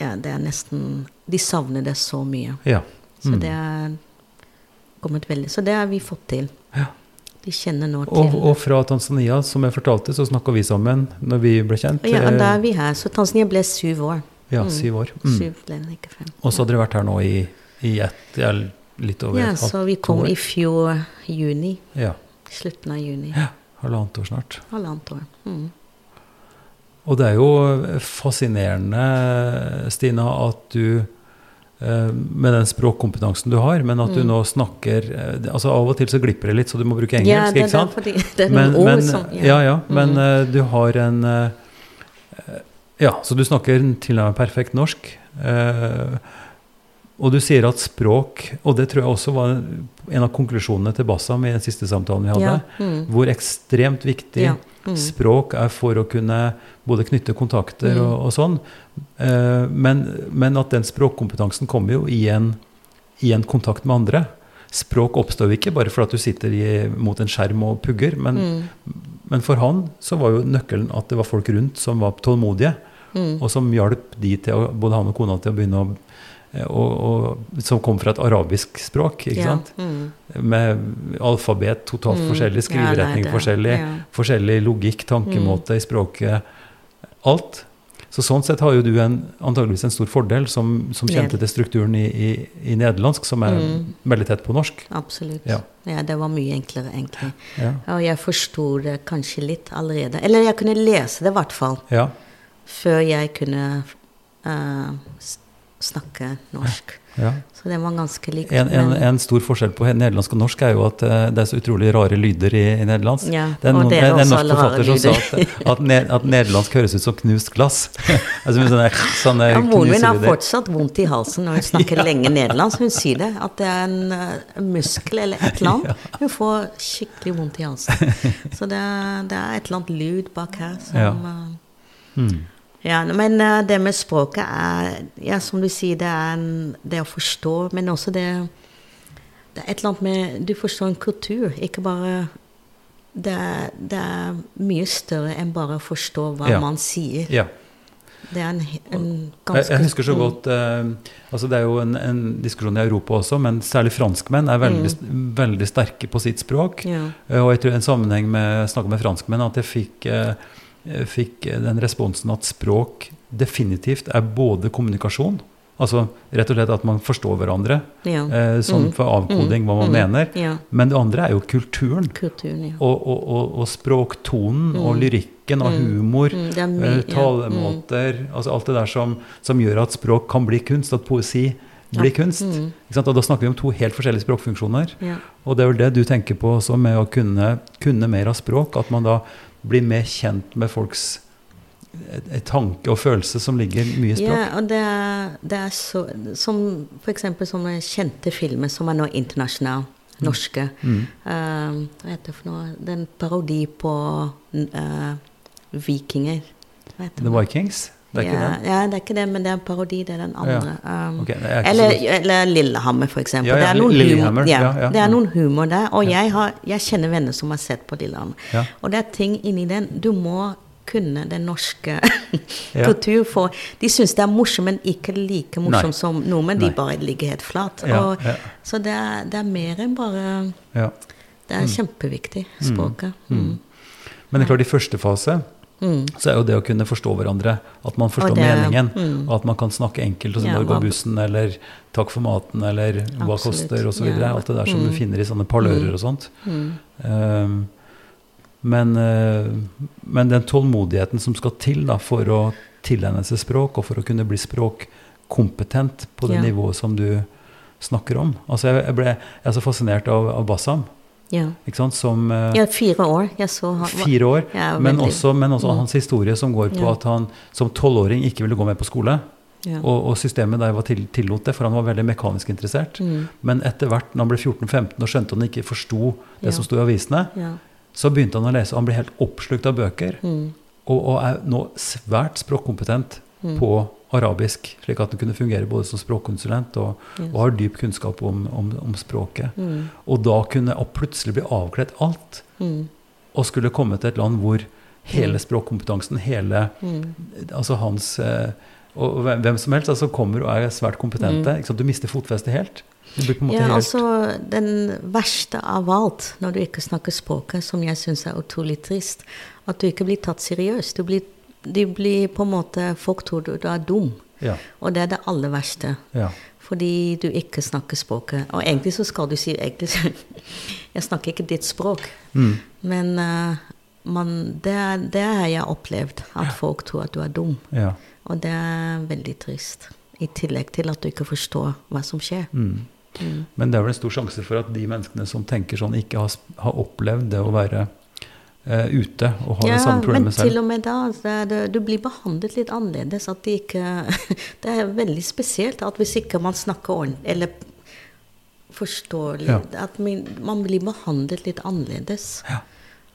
Ja, det er nesten De savner det så mye. ja. Så Mm. det er kommet veldig Så det har vi fått til. Ja. De kjenner nå til og fra Tanzania, som jeg fortalte, så snakka vi sammen når vi ble kjent. Ja, og da Eh, er vi her. Så Tanzania ble syv år. Ja, Mm. syv år. Mm. Syv ikke fem. Og så hadde dere vært her nå i, i et, litt over Ja, et halvt år? Ja, så vi kom år. i fjor juni. Ja, Slutten av juni. Ja. halvannet år snart. Halvannet år. Mm. Og det er jo fascinerende, Stina, at du eh, med den språkkompetansen du har, men at du nå snakker eh, altså Av og til så glipper det litt, så du må bruke engelsk, Ja, det, ikke sant? er fordi det er Men, noen ord men, som ja, ja, men mm. eh, du har en Ja, så du snakker tilnærmet perfekt norsk. eh, og du sier at språk Og det tror jeg også var en av konklusjonene til Bassam i den siste samtalen vi hadde. Ja, mm. Hvor ekstremt viktig Ja, mm. språk er for å kunne både knytte kontakter Mm. og, og sånn. Eh, men, men at den språkkompetansen kommer jo i en, i en kontakt med andre. Språk oppstår ikke bare fordi du sitter i, mot en skjerm og pugger. Men, Mm. Men for han så var jo nøkkelen at det var folk rundt som var tålmodige, Mm. og som hjalp de til både han og kona til å begynne å eh, og, og, som kom fra et arabisk språk, ikke Ja, sant? mm. Med alfabet totalt Mm. forskjellig, Ja, nei, skriveretning det- forskjellig, ja. forskjellig logikk, tankemåte i språket. Alt. Så sånn sett har jo du en, antageligvis en stor fordel som, som kjente til strukturen i, i, i nederlandsk, som er Mm. veldig tett på norsk. Absolutt. Ja. Ja. det var mye enklere, egentlig. Ja. Og jeg forsto det kanskje litt allerede. Eller jeg kunne lese det, i hvert fall. ja. Før jeg kunne uh, snakke norsk. Ja. Så det var ganske likt. En, en, en stor forskjell på nederlandsk og norsk er jo at eh, det er så utrolig rare lyder i, i nederlandsk. Ja, Det er noen, det er en norsk forfatter som sa at, at, ne- at nederlandsk høres ut som knust glass. altså med sånne, sånne ja, Moren min har fortsatt vondt i halsen når hun snakker lenge nederlandsk. Hun sier det, at det er en, eh, muskel eller et eller annet. Hun får skikkelig vondt i halsen. Så det, det er et eller annet lyd bak her som Ja. eh, Mm. Ja, men eh, det med språket er Ja, som du sier, det er en, det å forstå, men også det Det er et eller annet med Du forstår en kultur, ikke bare det er, det er mye større enn bare å forstå hva Ja. man sier. Ja. Det er en, en Jeg, ganske jeg husker så Mm. godt eh, altså Det er jo en, en diskusjon i Europa også, men særlig franskmenn er veldig, veldig sterke på sitt språk. Mm. Ja. Eh, Og jeg tror en sammenheng med å snakke med franskmenn at jeg fikk, eh, fikk den responsen at språk definitivt er både kommunikasjon, altså rett og slett at man forstår hverandre, ja. eh, sånn Mm. for avkoding hva man Mm. mener, Ja. men det andre er jo kulturen. Kulturen, ja. Og, og, og, og språktonen og Mm. lyrikken og Mm. humor, Mm, eh, mye- ja. talemåter, altså alt det der som, som gjør at språk kan bli kunst, at poesi blir kunst. Mm. Ikke sant? Og da snakker vi om to helt forskjellige språkfunksjoner. Og det er vel det du tenker på også med å kunne, kunne mer av språk, at man da blir mer kjent med folks eh, eh, tanke og følelse som ligger mye i språk. Ja, og det er, det er så Som f.eks. sånne kjente filmer som er nå internasjonale, norske. Mm. Uh, hva heter det for noe? Det er en parodi på uh, vikinger. The? Vikings? Det er ikke ja, det? ja, det er ikke det, men det er en parodi. Det er den andre. Ja. Okay, er eller, eller Lillehammer, for eksempel. Ja, det er humor. Det er Mm. noen humor der. Og jeg, har, jeg kjenner venner som har sett på Lillehammer. Og det er ting inni den Du må kunne den norske kultur. For de syns det er morsomt, men ikke like Nei. morsomt som nordmenn. De Nei. bare ligger helt flat. Og. Så det er, det er mer enn bare Ja. Det er kjempeviktig, språket. Mm. Mm. Men det er klart, i første fase Mm. så er jo det å kunne forstå hverandre, at man forstår det- meningen, mm. og at man kan snakke enkelt, og så Ja, går hva- bussen, eller takk for maten, eller hva Absolutt. koster, osv. Ja. Alt det der som Mm. du finner i sånne parlører og sånt. Mm. Um, men, uh, men den tålmodigheten som skal til da, for å tilegne seg språk, og for å kunne bli språkkompetent på det Ja. nivået som du snakker om. Altså jeg, ble, jeg er så fascinert av, av Bassam, Ja. som uh, ja, fire år. Jeg så han fire år. Ja, men, også, men også Mm. hans historie som går på Ja. at han som tolvåring ikke ville gå med på skole. ja. Og, og systemet der var til, tillot det, for han var veldig mekanisk interessert. Mm. Men etter hvert, når han ble 14-15 og skjønte han ikke forsto det som sto i avisene, ja. så begynte han å lese, han ble helt oppslukt av bøker. Mm. Og, og er nå svært språkkompetent Mm. på arabisk, slik at han kunne fungere både som språkkonsulent og, Yes. og har dyp kunnskap om, om, om språket. Mm. Og da kunne og plutselig bli avkledd alt, Mm. og skulle komme til et land hvor hele språkkompetansen, hele Mm. altså hans eh, Og hvem som helst altså kommer og er svært kompetente. Mm. Du mister fotfestet helt. Ja, altså Den verste av alt når du ikke snakker språket, som jeg syns er utrolig trist, at du ikke blir tatt seriøst. Du blir, de blir på en måte Folk tror du, du er dum. Ja. Og det er det aller verste. ja. Fordi du ikke snakker språket. Og egentlig så skal du si egentlig, Jeg snakker ikke ditt språk. Mm. Men uh, man, det, det har jeg opplevd. At folk tror at du er dum. ja. Og det er veldig trist. I tillegg til at du ikke forstår hva som skjer. Mm. Men det er vel en stor sjanse for at de menneskene som tenker sånn, ikke har, har opplevd det å være eh, ute og har Ja, det samme problemet selv. Ja, men til og med da så er det, du blir behandlet litt annerledes. At de ikke, det er veldig spesielt at hvis ikke man snakker ordentlig eller forstår litt, Ja. At min, man blir behandlet litt annerledes. Ja.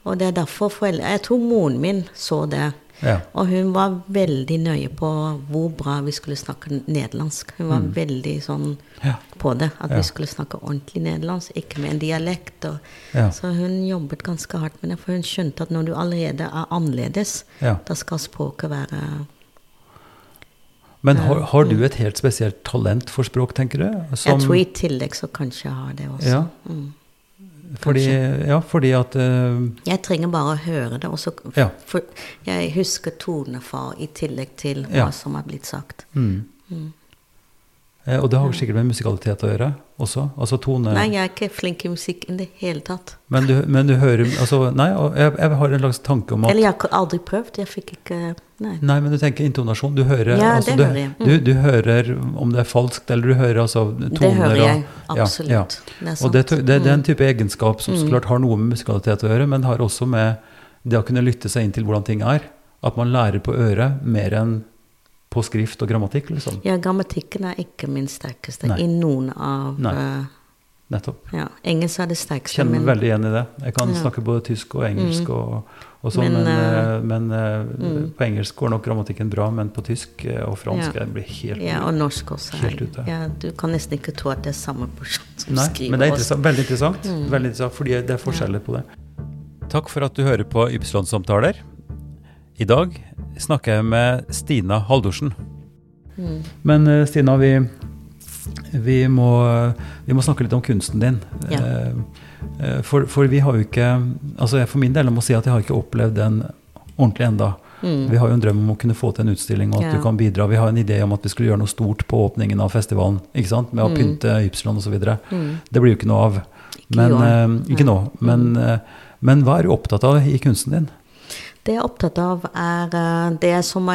Og det er derfor foreldre Jeg tror moren min så det. Ja. Og hun var veldig nøye på hvor bra vi skulle snakke nederlandsk. Hun var veldig sånn Ja. på det. At Ja. vi skulle snakke ordentlig nederlandsk, ikke med en dialekt. Og. Så hun jobbet ganske hardt med det, for hun skjønte at når du allerede er annerledes, da skal språket være Men har, har du et helt spesielt talent for språk, tenker du? Som- Jeg tror i tillegg så kanskje jeg har det også. Ja. Mm. Fordi, ja, fordi at uh, Jeg trenger bare å høre det. Også, Ja. for jeg husker tonefar i tillegg til hva Ja. som er blitt sagt. mm. Eh, Og det har sikkert med musikalitet å gjøre også? Altså tone Nei, jeg er ikke flink i musikk i det hele tatt. men, du, men du hører altså, Nei, jeg, jeg har en slags tanke om at Eller jeg har aldri prøvd. Jeg fikk ikke Nei. Nei, men du tenker intonasjon. Du hører, Ja, altså, du, hører. Mm. du, du hører om det er falskt, eller du hører altså toner Det hører jeg absolutt. ja, ja. Det er Og det, det, det er en Mm. type egenskap som så klart har noe med musikalitet å gjøre, men har også med det å kunne lytte seg inn til hvordan ting er. At man lærer på øret mer enn på skrift og grammatikk, liksom. Ja, grammatikken er ikke min sterkeste Nei. i noen av Nei. eh, Nettopp. Ja, engelsk er det sterkeste, Kjenner meg veldig igjen i det. Jeg kan Ja. Mm. snakke både tysk og engelsk og, og sånn, Men, men, eh, men uh, mm. på engelsk går nok grammatikken bra, men på tysk og fransk Ja. jeg blir helt ja, og norsk også. Helt ute. Ja, du kan nesten ikke tro at det er samme person som Nei, skriver. men det er interessant, veldig interessant, Mm. veldig interessant, fordi det er forskjeller på det. Takk for at du hører på Ypsilon-samtaler. I dag snakker jeg med Stina Haldorsen. Mm. Men eh, Stina, vi, vi, må, vi må snakke litt om kunsten din. Ja. Eh, eh, For, for vi har jo ikke altså jeg For min del jeg må si at jeg har ikke opplevd den ordentlig enda. Mm. Vi har jo en drøm om å kunne få til en utstilling, og at Ja. du kan bidra. Vi har en idé om at vi skulle gjøre noe stort på åpningen av festivalen, ikke sant? med å Mm. pynte Ypsilon osv. Mm. Det blir jo ikke noe av. Ikke Men, eh, ikke Nei. nå. Men, eh, men hva er du opptatt av i kunsten din? Det jeg er opptatt av, er eh, det er, som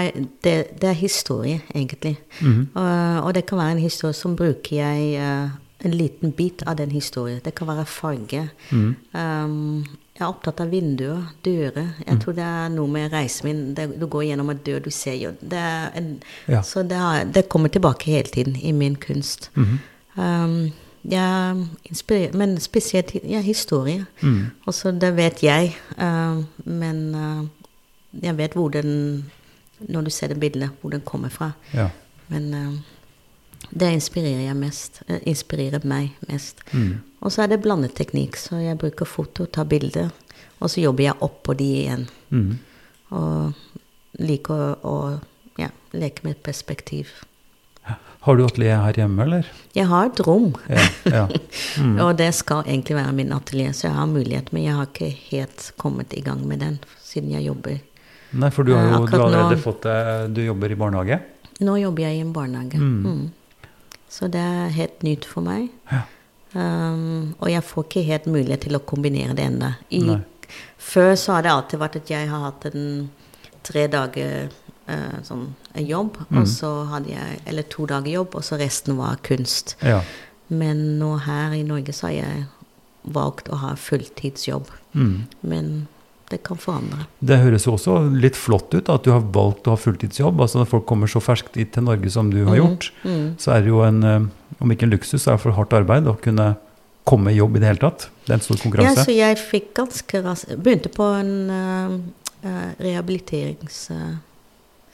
det, det er historie, egentlig. Mhm. Og, og det kan være en historie som bruker jeg eh, en liten bit av den historien. Det kan være farge. Mhm. Um, jeg er opptatt av vinduer, dører. Mm. Jeg tror det er noe med reisen min. Det, du går gjennom en dør, du ser jo Ja. Så det, har, det kommer tilbake hele tiden i min kunst. -hmm. Um, jeg inspirerer, men spesielt ja, historie. Mm. Altså, det vet jeg, Uh, men uh, jeg vet hvor den Når du ser det bildet, hvor den kommer fra. Ja. Men uh, det inspirerer jeg mest. inspirerer meg mest. Mm. Og så er det blandeteknikk, så jeg bruker foto, tar bilder, og så jobber jeg oppå de igjen. Mm. Og liker å, å ja, leke med perspektiv. Har du atelier her hjemme, eller? Jeg har et rom, Ja. ja. Mm. og det skal egentlig være min atelier, så jeg har mulighet, men jeg har ikke helt kommet i gang med den siden jeg jobber Nei, for du har Eh, jo du har allerede nå- fått deg Du jobber i barnehage? Nå jobber jeg i en barnehage. Mm. Mm. Så det er helt nytt for meg. Ja. Um, og jeg får ikke helt mulighet til å kombinere det ennå. Før så har det alltid vært at jeg har hatt en tre dager eh, sånn en jobb, Mm. og så hadde jeg Eller to dager jobb, og så resten var kunst. Ja. Men nå her i Norge så har jeg valgt å ha fulltidsjobb. Mm. Men det kan forandre. Det høres jo også litt flott ut at du har valgt å ha fulltidsjobb. altså Når folk kommer så ferskt hit til Norge som du har Mm. gjort, Mm. så er det jo en, eh, om ikke en luksus, så er det for hardt arbeid å kunne komme i jobb i det hele tatt. Det er en stor Ja, konkurranse. så jeg fikk ganske raskt Begynte på en eh, rehabiliterings... eh,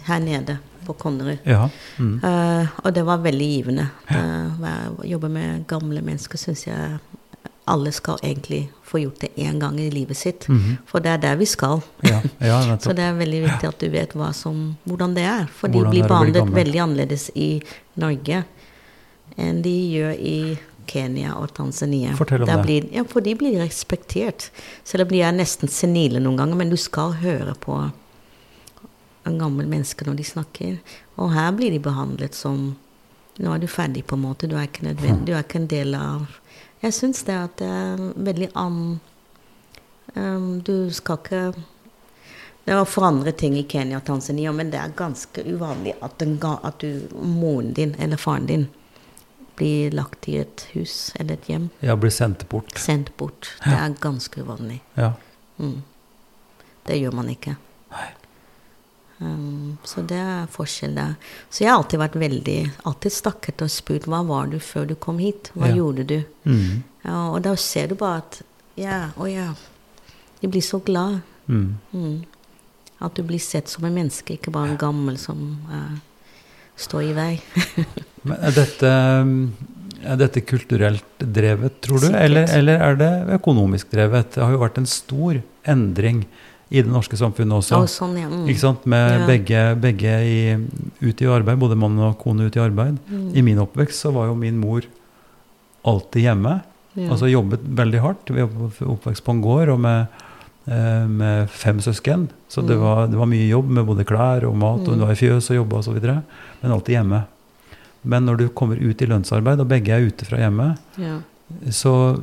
her nede på Konnerud. Ja. Mm. Uh, og det var veldig givende. Uh, å jobbe med gamle mennesker syns jeg alle skal egentlig få gjort det én gang i livet sitt. Mhm. For det er der vi skal. ja, ja, Så det er veldig viktig at du vet som, hvordan det er. For de blir behandlet veldig annerledes i Norge enn de gjør i Kenya og Tanzania. Fortell om Der det. Blir, ja, for de blir respektert. Selv om de er nesten senile noen ganger, men du skal høre på en gammel menneske når de snakker. Og her blir de behandlet som Nå er du ferdig, på en måte. Du er ikke nødvendig. Du er ikke en del av Jeg syns det at det er veldig an... Um, du skal ikke Det var for andre ting i Kenya og Tanzania, men det er ganske uvanlig at, den ga, at du, moren din eller faren din blir lagt i et hus eller et hjem. Ja, blir sendt bort. Sendt bort. Det er ganske uvanlig. Ja. Mm. Det gjør man ikke. Nei. Um, så det er forskjell der. Så jeg har alltid vært veldig Alltid stakket og spurt hva var du før du kom hit? Hva Ja. gjorde du? Mm. Ja, og da ser du bare at Ja, å ja. De blir så glad. Mm. Mm. At du blir sett som en menneske, ikke bare en gammel som uh, står i vei. Men er dette, er dette kulturelt drevet, tror du? Eller, eller er det økonomisk drevet? Det har jo vært en stor endring i det norske samfunnet også. Og sånn, ja. Mm. Ikke sant? Med Ja. begge, begge i, ut i arbeid, både mann og kone ut i arbeid. Mm. I min oppvekst så var jo min mor alltid hjemme. Ja. Altså jobbet veldig hardt. Vi var oppvekst på en gård og med, eh, med fem søsken. Så det, Mm. var, det var mye jobb med både klær og mat, og hun Mm. var i fjøs og jobba osv. Men alltid hjemme. Men når du kommer ut i lønnsarbeid, og begge er ute fra hjemmet, ja. så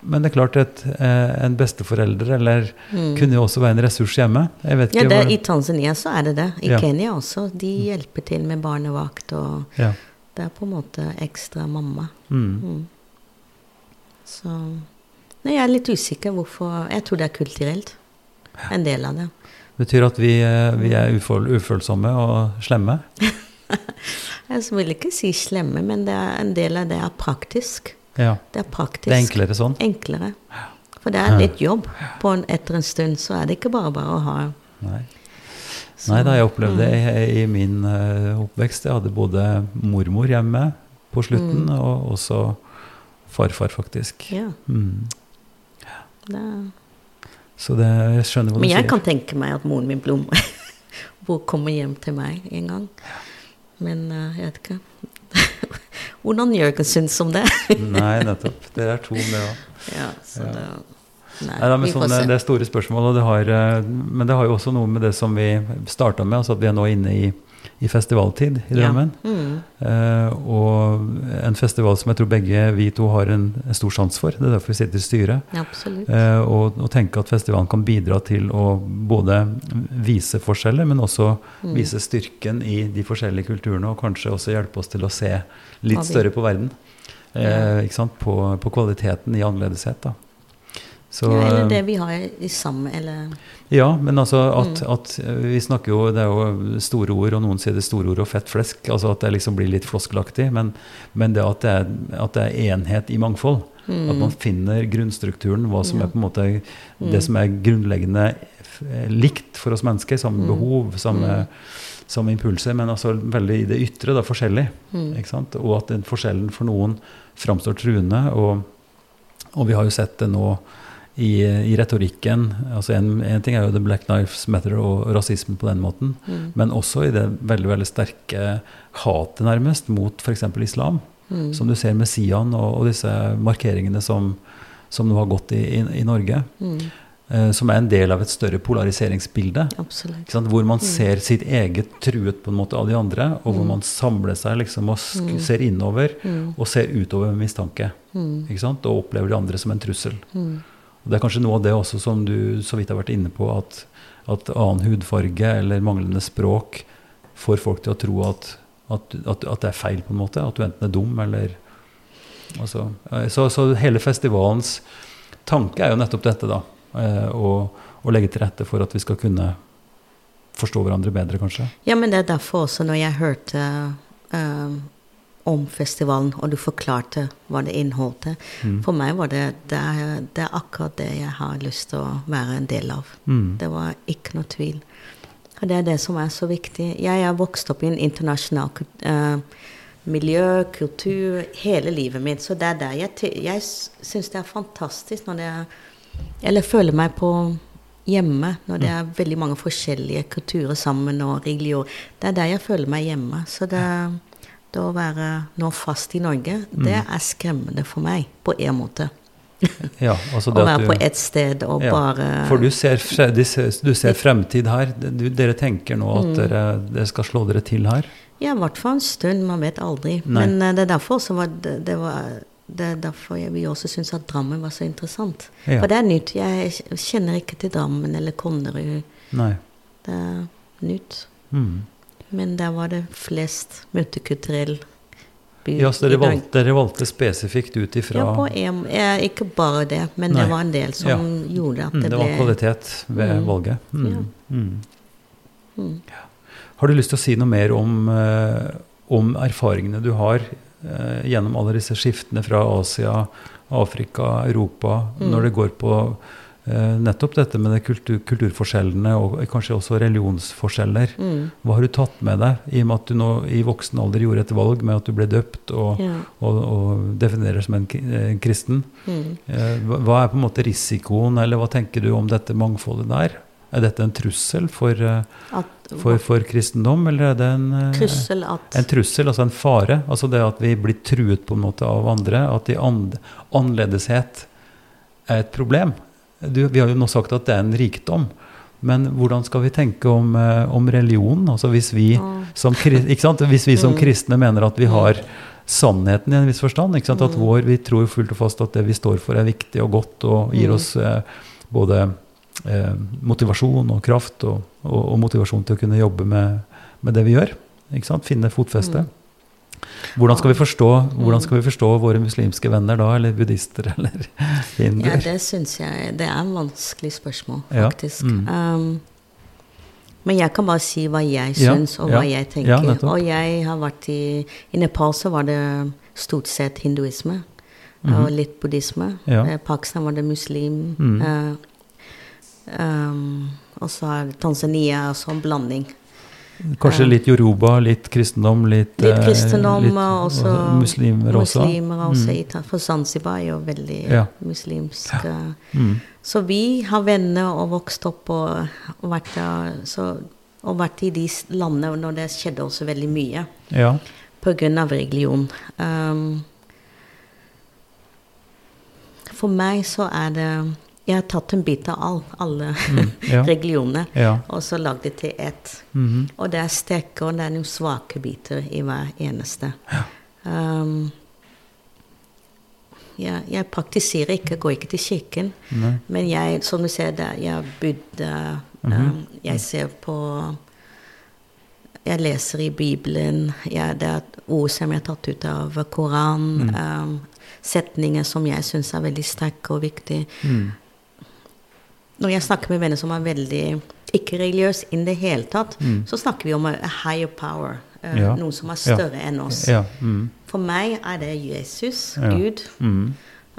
Men det er klart at eh, en besteforelder eller Mm. kunne jo også være en ressurs hjemme. Ja, det, hva- I Tanzania så er det det. I Ja. Kenya også. De hjelper til med barnevakt, og ja. det er på en måte ekstra mamma. Mm. Mm. Så Nei, jeg er litt usikker hvorfor Jeg tror det er kulturelt. En del av det. Det Betyr at vi, eh, vi er uføl ufølsomme og slemme? Jeg vil ikke si slemme, men det er, en del av det er praktisk. Ja. Det er praktisk. Det er enklere sånn? Enklere. For det er litt jobb. På en, etter en stund så er det ikke bare bare å ha. Nei. Nei da, jeg opplevde det Mm. i, i min uh, oppvekst. Jeg hadde både mormor hjemme på slutten, Mm. og også farfar, faktisk. Ja, Mm. det er. Så det, jeg skjønner hva Men du jeg kan tenke meg at moren min Blom hvor kommer hjem til meg en gang. Men uh, jeg vet ikke hvordan Jørgen syns om det. Nei, nettopp. Dere er to det òg. ja, så Ja. det Nei, Nei, da, sånn, det er store spørsmål, og det har, eh, men det har jo også noe med det som vi starta med, altså at vi er nå inne i, i festivaltid i Ja. Drammen. Mm. Eh, og en festival som jeg tror begge vi to har en, en stor sans for. Det er derfor vi sitter i styret. Absolutt. Eh, og, og tenke at festivalen kan bidra til å både vise forskjeller, men også Mm. vise styrken i de forskjellige kulturene, og kanskje også hjelpe oss til å se litt større på verden. Eh, ikke sant? På, på kvaliteten i annerledeshet. Da. Så, ja, eller eh, det vi har i sammen, Eller ja, men altså at, Mm. at eh, vi snakker jo Det er jo store ord, og noen sier det store ord og fett flesk. Altså at det liksom blir litt floskelaktig. Men, men det at det, er, at det er enhet i mangfold. At man finner grunnstrukturen, hva som Mm. Ja. er på en måte Mm. det som er grunnleggende eh, likt for oss mennesker. Samme Mm. behov, samme, Mm. samme impulser, men altså veldig i det ytre, da, forskjellig. Mm. Ikke sant? Og at den forskjellen for noen framstår truende. Og, og vi har jo sett det nå i, i retorikken. altså en, en ting er jo The Black Knives Matter og rasisme på den måten. Mm. Men også i det veldig veldig sterke hatet, nærmest, mot f.eks. islam. Mm. Som du ser med Sian og, og disse markeringene som, som nå har gått i, i, i Norge. Mm. Eh, som er en del av et større polariseringsbilde. Hvor man ser sitt eget truet på en måte av de andre, og hvor Mm. man samler seg liksom og Mm. ser innover Mm. og ser utover med mistanke. Mm. Og opplever de andre som en trussel. Mm. Det er kanskje noe av det også som du så vidt har vært inne på, at, at annen hudfarge eller manglende språk får folk til å tro at, at, at, det er feil, på en måte. At du enten er dum eller altså, så, så hele festivalens tanke er jo nettopp dette, da. eh, Å, å legge til rette for at vi skal kunne forstå hverandre bedre, kanskje. Ja, men det er derfor også, når jeg hørte eh, om festivalen, og du forklarte hva det inneholdt Mm. For meg var det det er, det er akkurat det jeg har lyst til å være en del av. Mm. Det var ikke noe tvil. Og det er det som er så viktig. Jeg er vokst opp i en internasjonal eh, miljø, kultur, hele livet mitt. Så det er der jeg, jeg syns det er fantastisk når det er Eller føler meg på hjemme når det er veldig mange forskjellige kulturer sammen og religioner. Det er der jeg føler meg hjemme. Så det, det å være nå fast i Norge, det er skremmende for meg på en måte. Ja, altså Å det at være du- på ett sted og Ja, bare For du ser, du ser fremtid her. Du, dere tenker nå Mm. at dere, dere skal slå dere til her? Ja, i hvert fall en stund. Man vet aldri. Nei. Men eh, det er derfor også var det, det var det er derfor jeg, vi også syns at Drammen var så interessant. Ja. For det er nytt. Jeg kjenner ikke til Drammen eller Konnerud. Det er nytt. Mm. Men der var det flest multikulturell by Ja, så dere valgte, dere valgte spesifikt ut ifra Ja, på en, ikke bare det, men Nei. det var en del som Ja. gjorde at mm, det, Det ble var kvalitet ved Mm. valget. Mm. Ja. Mm. Mm. Har du lyst til å si noe mer om, eh, om erfaringene du har eh, gjennom alle disse skiftene fra Asia, Afrika, Europa, når det går på nettopp dette med det kultur, kulturforskjellene og kanskje også religionsforskjeller? Mm. Hva har du tatt med deg i og med at du nå i voksen alder gjorde et valg med at du ble døpt og, Ja. og, og definerer som en eh, kristen? Mm. Eh, Hva er på en måte risikoen, eller hva tenker du om dette mangfoldet der? Er dette en trussel for, eh, At, for, for kristendom, eller er det en, eh, trussel at en trussel, altså en fare? Altså det at vi blir truet på en måte av andre, at de and, annerledeshet er et problem. Du, vi har jo nå sagt at det er en rikdom, men hvordan skal vi tenke om, eh, om religion? Altså hvis vi som? Hvis vi som Mm. kristne mener at vi har sannheten i en viss forstand, at Mm. vår, vi tror fullt og fast at det vi står for er viktig og godt og gir Mm. oss eh, både eh, motivasjon og kraft og, og, og motivasjon til å kunne jobbe med, med det vi gjør. Finne fotfeste. Mm. Hvordan skal, vi forstå, hvordan Mm. skal vi forstå våre muslimske venner da, eller buddhister eller ja, det syns jeg Det er en vanskelig spørsmål, Ja, faktisk. mm. Um, men jeg kan bare si hva jeg Ja, syns, og ja, hva jeg tenker. og jeg har vært i I Nepal så var det stort sett hinduisme. Mhm. Og litt buddhisme. Ja. Eh, Pakistan var det muslim. Mm. Uh, um, og så er Tanzania også en blanding. Kanskje litt yoruba, litt kristendom, litt, Litt eh, kristendom litt- og også muslimer også. muslimer også. Mm. For Zanzibar er jo veldig Ja. muslimsk. Ja. Mm. Så vi har venner og vokst opp og, og, vært, så, og vært i de landene når det skjedde også veldig mye Ja. på grunn av religion. Um, for meg så er det Jeg har tatt en bit av all, alle Mm. ja. regionene ja. og så lagd det til ett. Mhm. Og det er steker, og det er noen svake biter i hver eneste. Um, jeg, jeg praktiserer ikke, går ikke til kirken. Nei. Men jeg, som du ser, der, jeg bodde -hmm. um, Jeg ser på Jeg leser i Bibelen. Jeg, det er ord som jeg har tatt ut av Koranen. Mm. Um, setninger som jeg syns er veldig sterke og viktige. Mm. Når jeg snakker med venner som er veldig ikke religiøse i det hele tatt, Mm. så snakker vi om a higher power. Uh, Ja. Noen som er Ja. større enn oss. Ja. Mm. For meg er det Jesus, Ja. Gud. Mm.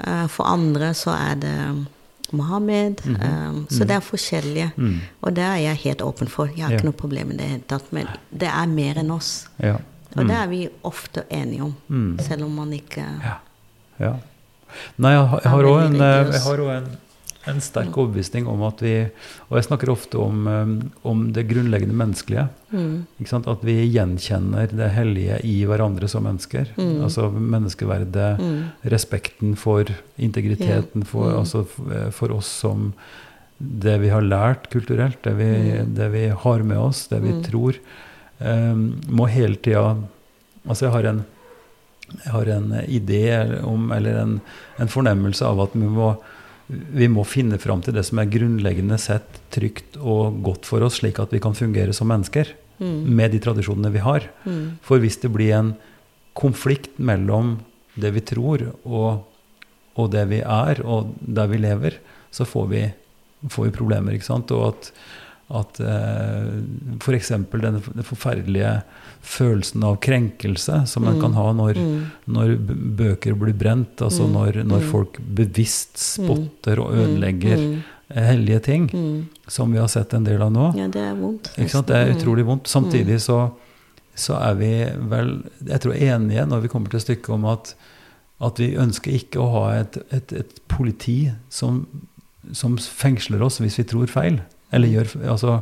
Uh, For andre så er det Mohammed. Eh, Så Mhm. det er forskjellige. Mm. Og det er jeg helt åpen for. Jeg har Ja. ikke noe problem med det hele tatt. Men det er mer enn oss. Ja. Og Mm. det er vi ofte enige om, Mm. selv om man ikke Ja. ja. Nei, jeg, har- òg en, jeg har også en, en sterk overbevisning om at vi Og jeg snakker ofte om, eh, om det grunnleggende menneskelige. mm? At vi gjenkjenner det hellige i hverandre som mennesker. Mm. Altså menneskeverdet, mm, respekten for integriteten, for, Mm. altså f- for oss som det vi har lært kulturelt, det vi, Mm. det vi har med oss, det vi Mm. tror, um, må hele tida Altså, jeg har en, jeg har en idé om, eller en, en fornemmelse av at vi må, vi må finne fram til det som er grunnleggende sett trygt og godt for oss, slik at vi kan fungere som mennesker mm, med de tradisjonene vi har. mm, For hvis det blir en konflikt mellom det vi tror og, og det vi er, og der vi lever, så får vi, får vi problemer. ikke sant? Og at, at eh, f.eks. den, forferdelige følelsen av krenkelse som man Mm. kan ha når, mm, når bøker blir brent, altså Mm. når, når Mm. folk bevisst spotter og mm, ødelegger mm, hellige ting, mm. som vi har sett en del av nå. Ja, det er vondt. Det er utrolig vondt. Samtidig så, så er vi vel jeg tror enige når vi kommer til stykket om at, at vi ønsker ikke å ha et, et, et politi som, som fengsler oss hvis vi tror feil. Eller gjør, altså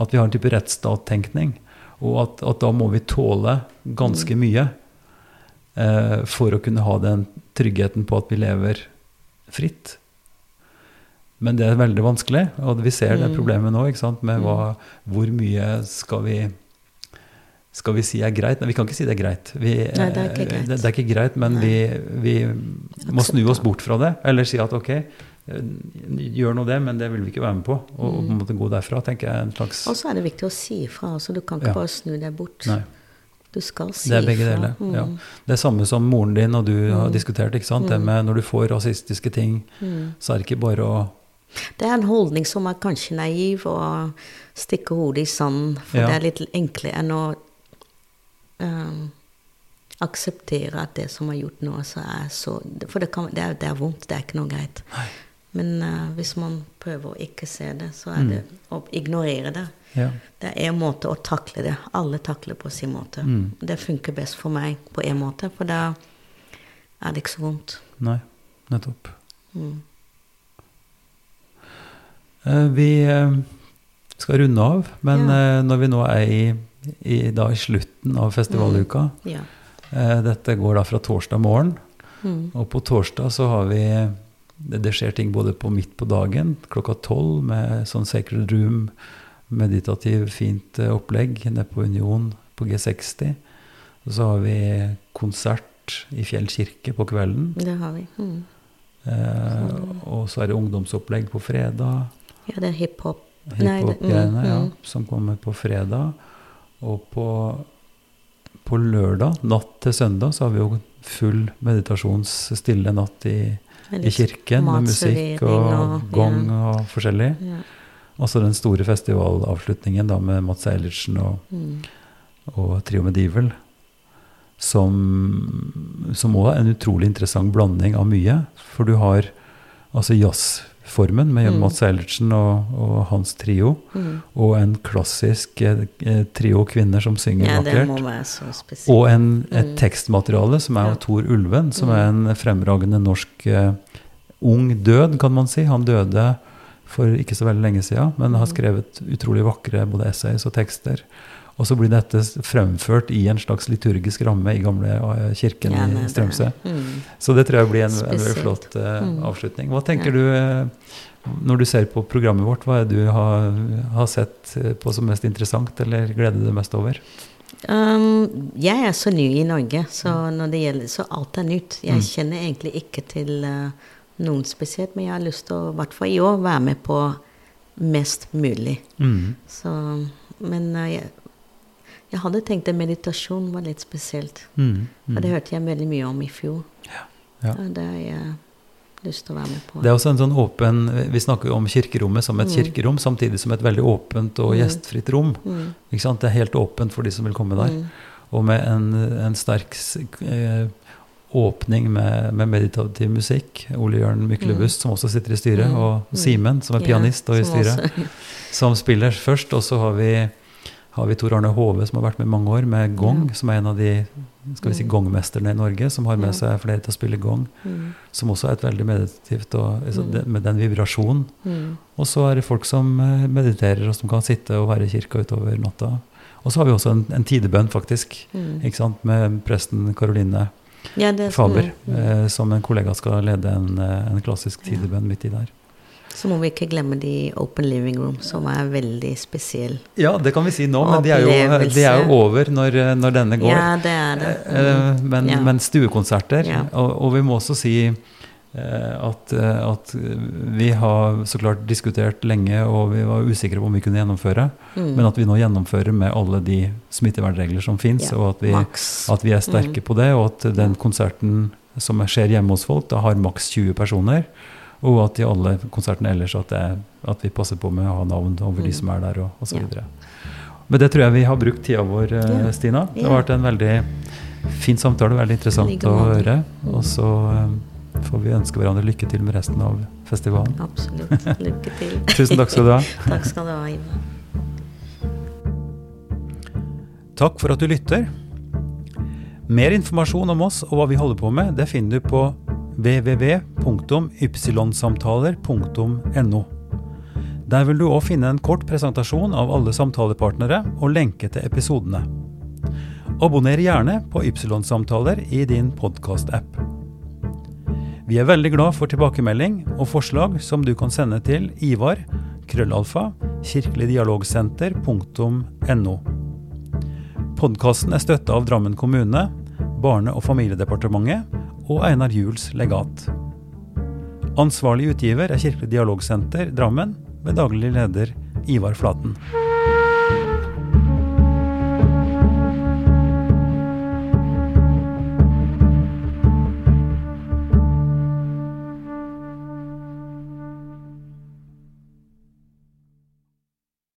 at vi har en type rettsstattenkning. Og at, at da må vi tåle ganske mye eh, for å kunne ha den tryggheten på at vi lever fritt. Men det er veldig vanskelig, og vi ser det Mm. problemet nå. Med Mm. hva, hvor mye skal vi skal vi si er greit? Nei, vi kan ikke si det er greit. Vi, Nei, det er ikke greit. Det, det er ikke greit, men Nei. vi, vi må snu oss bort fra det. Eller si at ok, eh, gjør nå det, men det vil vi ikke være med på. Og, og måtte gå derfra, tenker jeg en slags Og så er det viktig å si ifra. Altså, du kan ikke Ja. bare snu deg bort. Nei. Du skal si ifra. Det er begge deler. Mm. Ja. Det er samme som moren din og du har diskutert. ikke sant? Det med Når du får rasistiske ting, Mm. så er det ikke bare å Det er en holdning som er kanskje naiv, og stikke hodet i sanden. For Ja. det er litt enklere enn å um, akseptere at det som er gjort nå, så er så For det, kan, det, er, det er vondt, det er ikke noe greit. Men uh, hvis man prøver å ikke se det, så er det å ignorere det. ja. Det er en måte å takle det. Alle takler på sin måte. Mm. Det funker best for meg på en måte, for da er det ikke så vondt. Nei, nettopp. Mm. Uh, Vi uh, skal runde av, men Ja. når vi nå er i, i, da i slutten av festivaluka Ja. eh, Dette går da fra torsdag morgen, Mm. og på torsdag så har vi det, det skjer ting både på midt på dagen, klokka tolv, med sånn Sacred Room, meditativ, fint eh, opplegg nede på Union på G60. Og så har vi konsert i Fjell kirke på kvelden. Det har vi. Mm. Eh, og så er det ungdomsopplegg på fredag. Ja, det er hiphop. Hiphop-greiene, mm, ja, mm. som kommer på fredag. Og på, på lørdag, natt til søndag, så har vi jo full meditasjonsstille natt i, Med i kirken, med musikk og, og gong ja. og forskjellig. Ja. Og så den store festivalavslutningen da med Mats Eilertsen og, Mm. og Trio Medieval. Som, som også er en utrolig interessant blanding av mye. For du har altså jazzformen med Mm. Mats Eilertsen og, og hans trio. Mm. Og en klassisk eh, eh, trio kvinner som synger ja, vakkert. Og en, et Mm. tekstmateriale som er Ja. av Tor Ulven, som Mm. er en fremragende norsk eh, ung død, kan man si. Han døde for ikke så veldig lenge siden, men Mm. har skrevet utrolig vakre både essays og tekster. Og så blir dette fremført i en slags liturgisk ramme i gamle eh, kirken Ja, i Strømsø. Mm. Så det tror jeg blir en, en veldig flott uh, Mm. avslutning. Hva tenker Ja. du eh, når du ser på programmet vårt? Hva er det du har, har sett på som mest interessant, eller gleder deg mest over? Um, jeg er så ny i Norge, så når det gjelder Så alt er nytt. Jeg Mm. kjenner egentlig ikke til uh, noen spesielt, men jeg har lyst til å, i hvert fall i år, være med på mest mulig. Mm. Så Men uh, jeg, jeg hadde tenkt at meditasjon var litt spesielt. Mm. For det Mm. hørte jeg veldig mye om i fjor. Ja. Og det har jeg lyst til å være med på. Det er også en sånn åpen Vi snakker jo om kirkerommet som et Mm. kirkerom, samtidig som et veldig åpent og Mm. gjestfritt rom. Mm. Ikke sant? Det er helt åpent for de som vil komme der. Mm. Og med en, en sterk eh, åpning med, med meditativ musikk. Ole Jørn Myklebust, som også sitter i styret, Mm. og Mm. Simen, som er pianist og i styret, som spiller først. Og så har vi, har vi Tor Arne Hove, som har vært med i mange år, med gong, Ja. som er en av de skal vi si, Mm. gongmesterne i Norge, som har med seg flere til å spille gong. Mm. Som også er et veldig meditativt, og, altså, Mm. med den vibrasjonen. Mm. Og så er det folk som eh, mediterer, og som kan sitte og være i kirka utover natta. Og så har vi også en, en tidebønn, faktisk, Mm. ikke sant, med presten Karoline Ja, er Faber, eh, som en kollega skal lede en, eh, en klassisk tidebønn midt i der. Så må vi ikke glemme de Open Living Room, som er veldig spesiell. Ja, det kan vi si nå, men de er jo, de er jo over når, eh, når denne går. Ja, det er det. Mm. Men, Ja. men stuekonserter. Ja. Og, og vi må også si at, at vi har så klart diskutert lenge, og vi var usikre på om vi kunne gjennomføre. Mm. Men at vi nå gjennomfører med alle de smittevernregler som fins, Ja, og at vi, at vi er sterke Mm. på det, og at den konserten som skjer hjemme hos folk, da har maks 20 personer. Og at i alle konsertene ellers at, det, at vi passer på med å ha navn over de Mm. som er der, og osv. Ja. Men det tror jeg vi har brukt tida vår, eh, Ja. Stina. Det har vært en veldig fin samtale, veldig interessant Like å høre. Mm. Og så eh, får vi ønske hverandre lykke til med resten av festivalen. Absolutt. Lykke til. Tusen takk skal du ha. takk skal du ha, Ivar. Takk for at du lytter. Mer informasjon om oss og hva vi holder på med, det finner du på www.ypsilonsamtaler.no. Der vil du òg finne en kort presentasjon av alle samtalepartnere og lenke til episodene. Abonner gjerne på Ypsilon-samtaler i din podkast-app. Vi er veldig glad for tilbakemelding og forslag som du kan sende til Ivar, krøllalfa, kirkeligdialogsenter.no. Podkasten er støtta av Drammen kommune, Barne- og familiedepartementet og Einar Juels legat. Ansvarlig utgiver er Kirkelig dialogsenter Drammen, med daglig leder Ivar Flaten.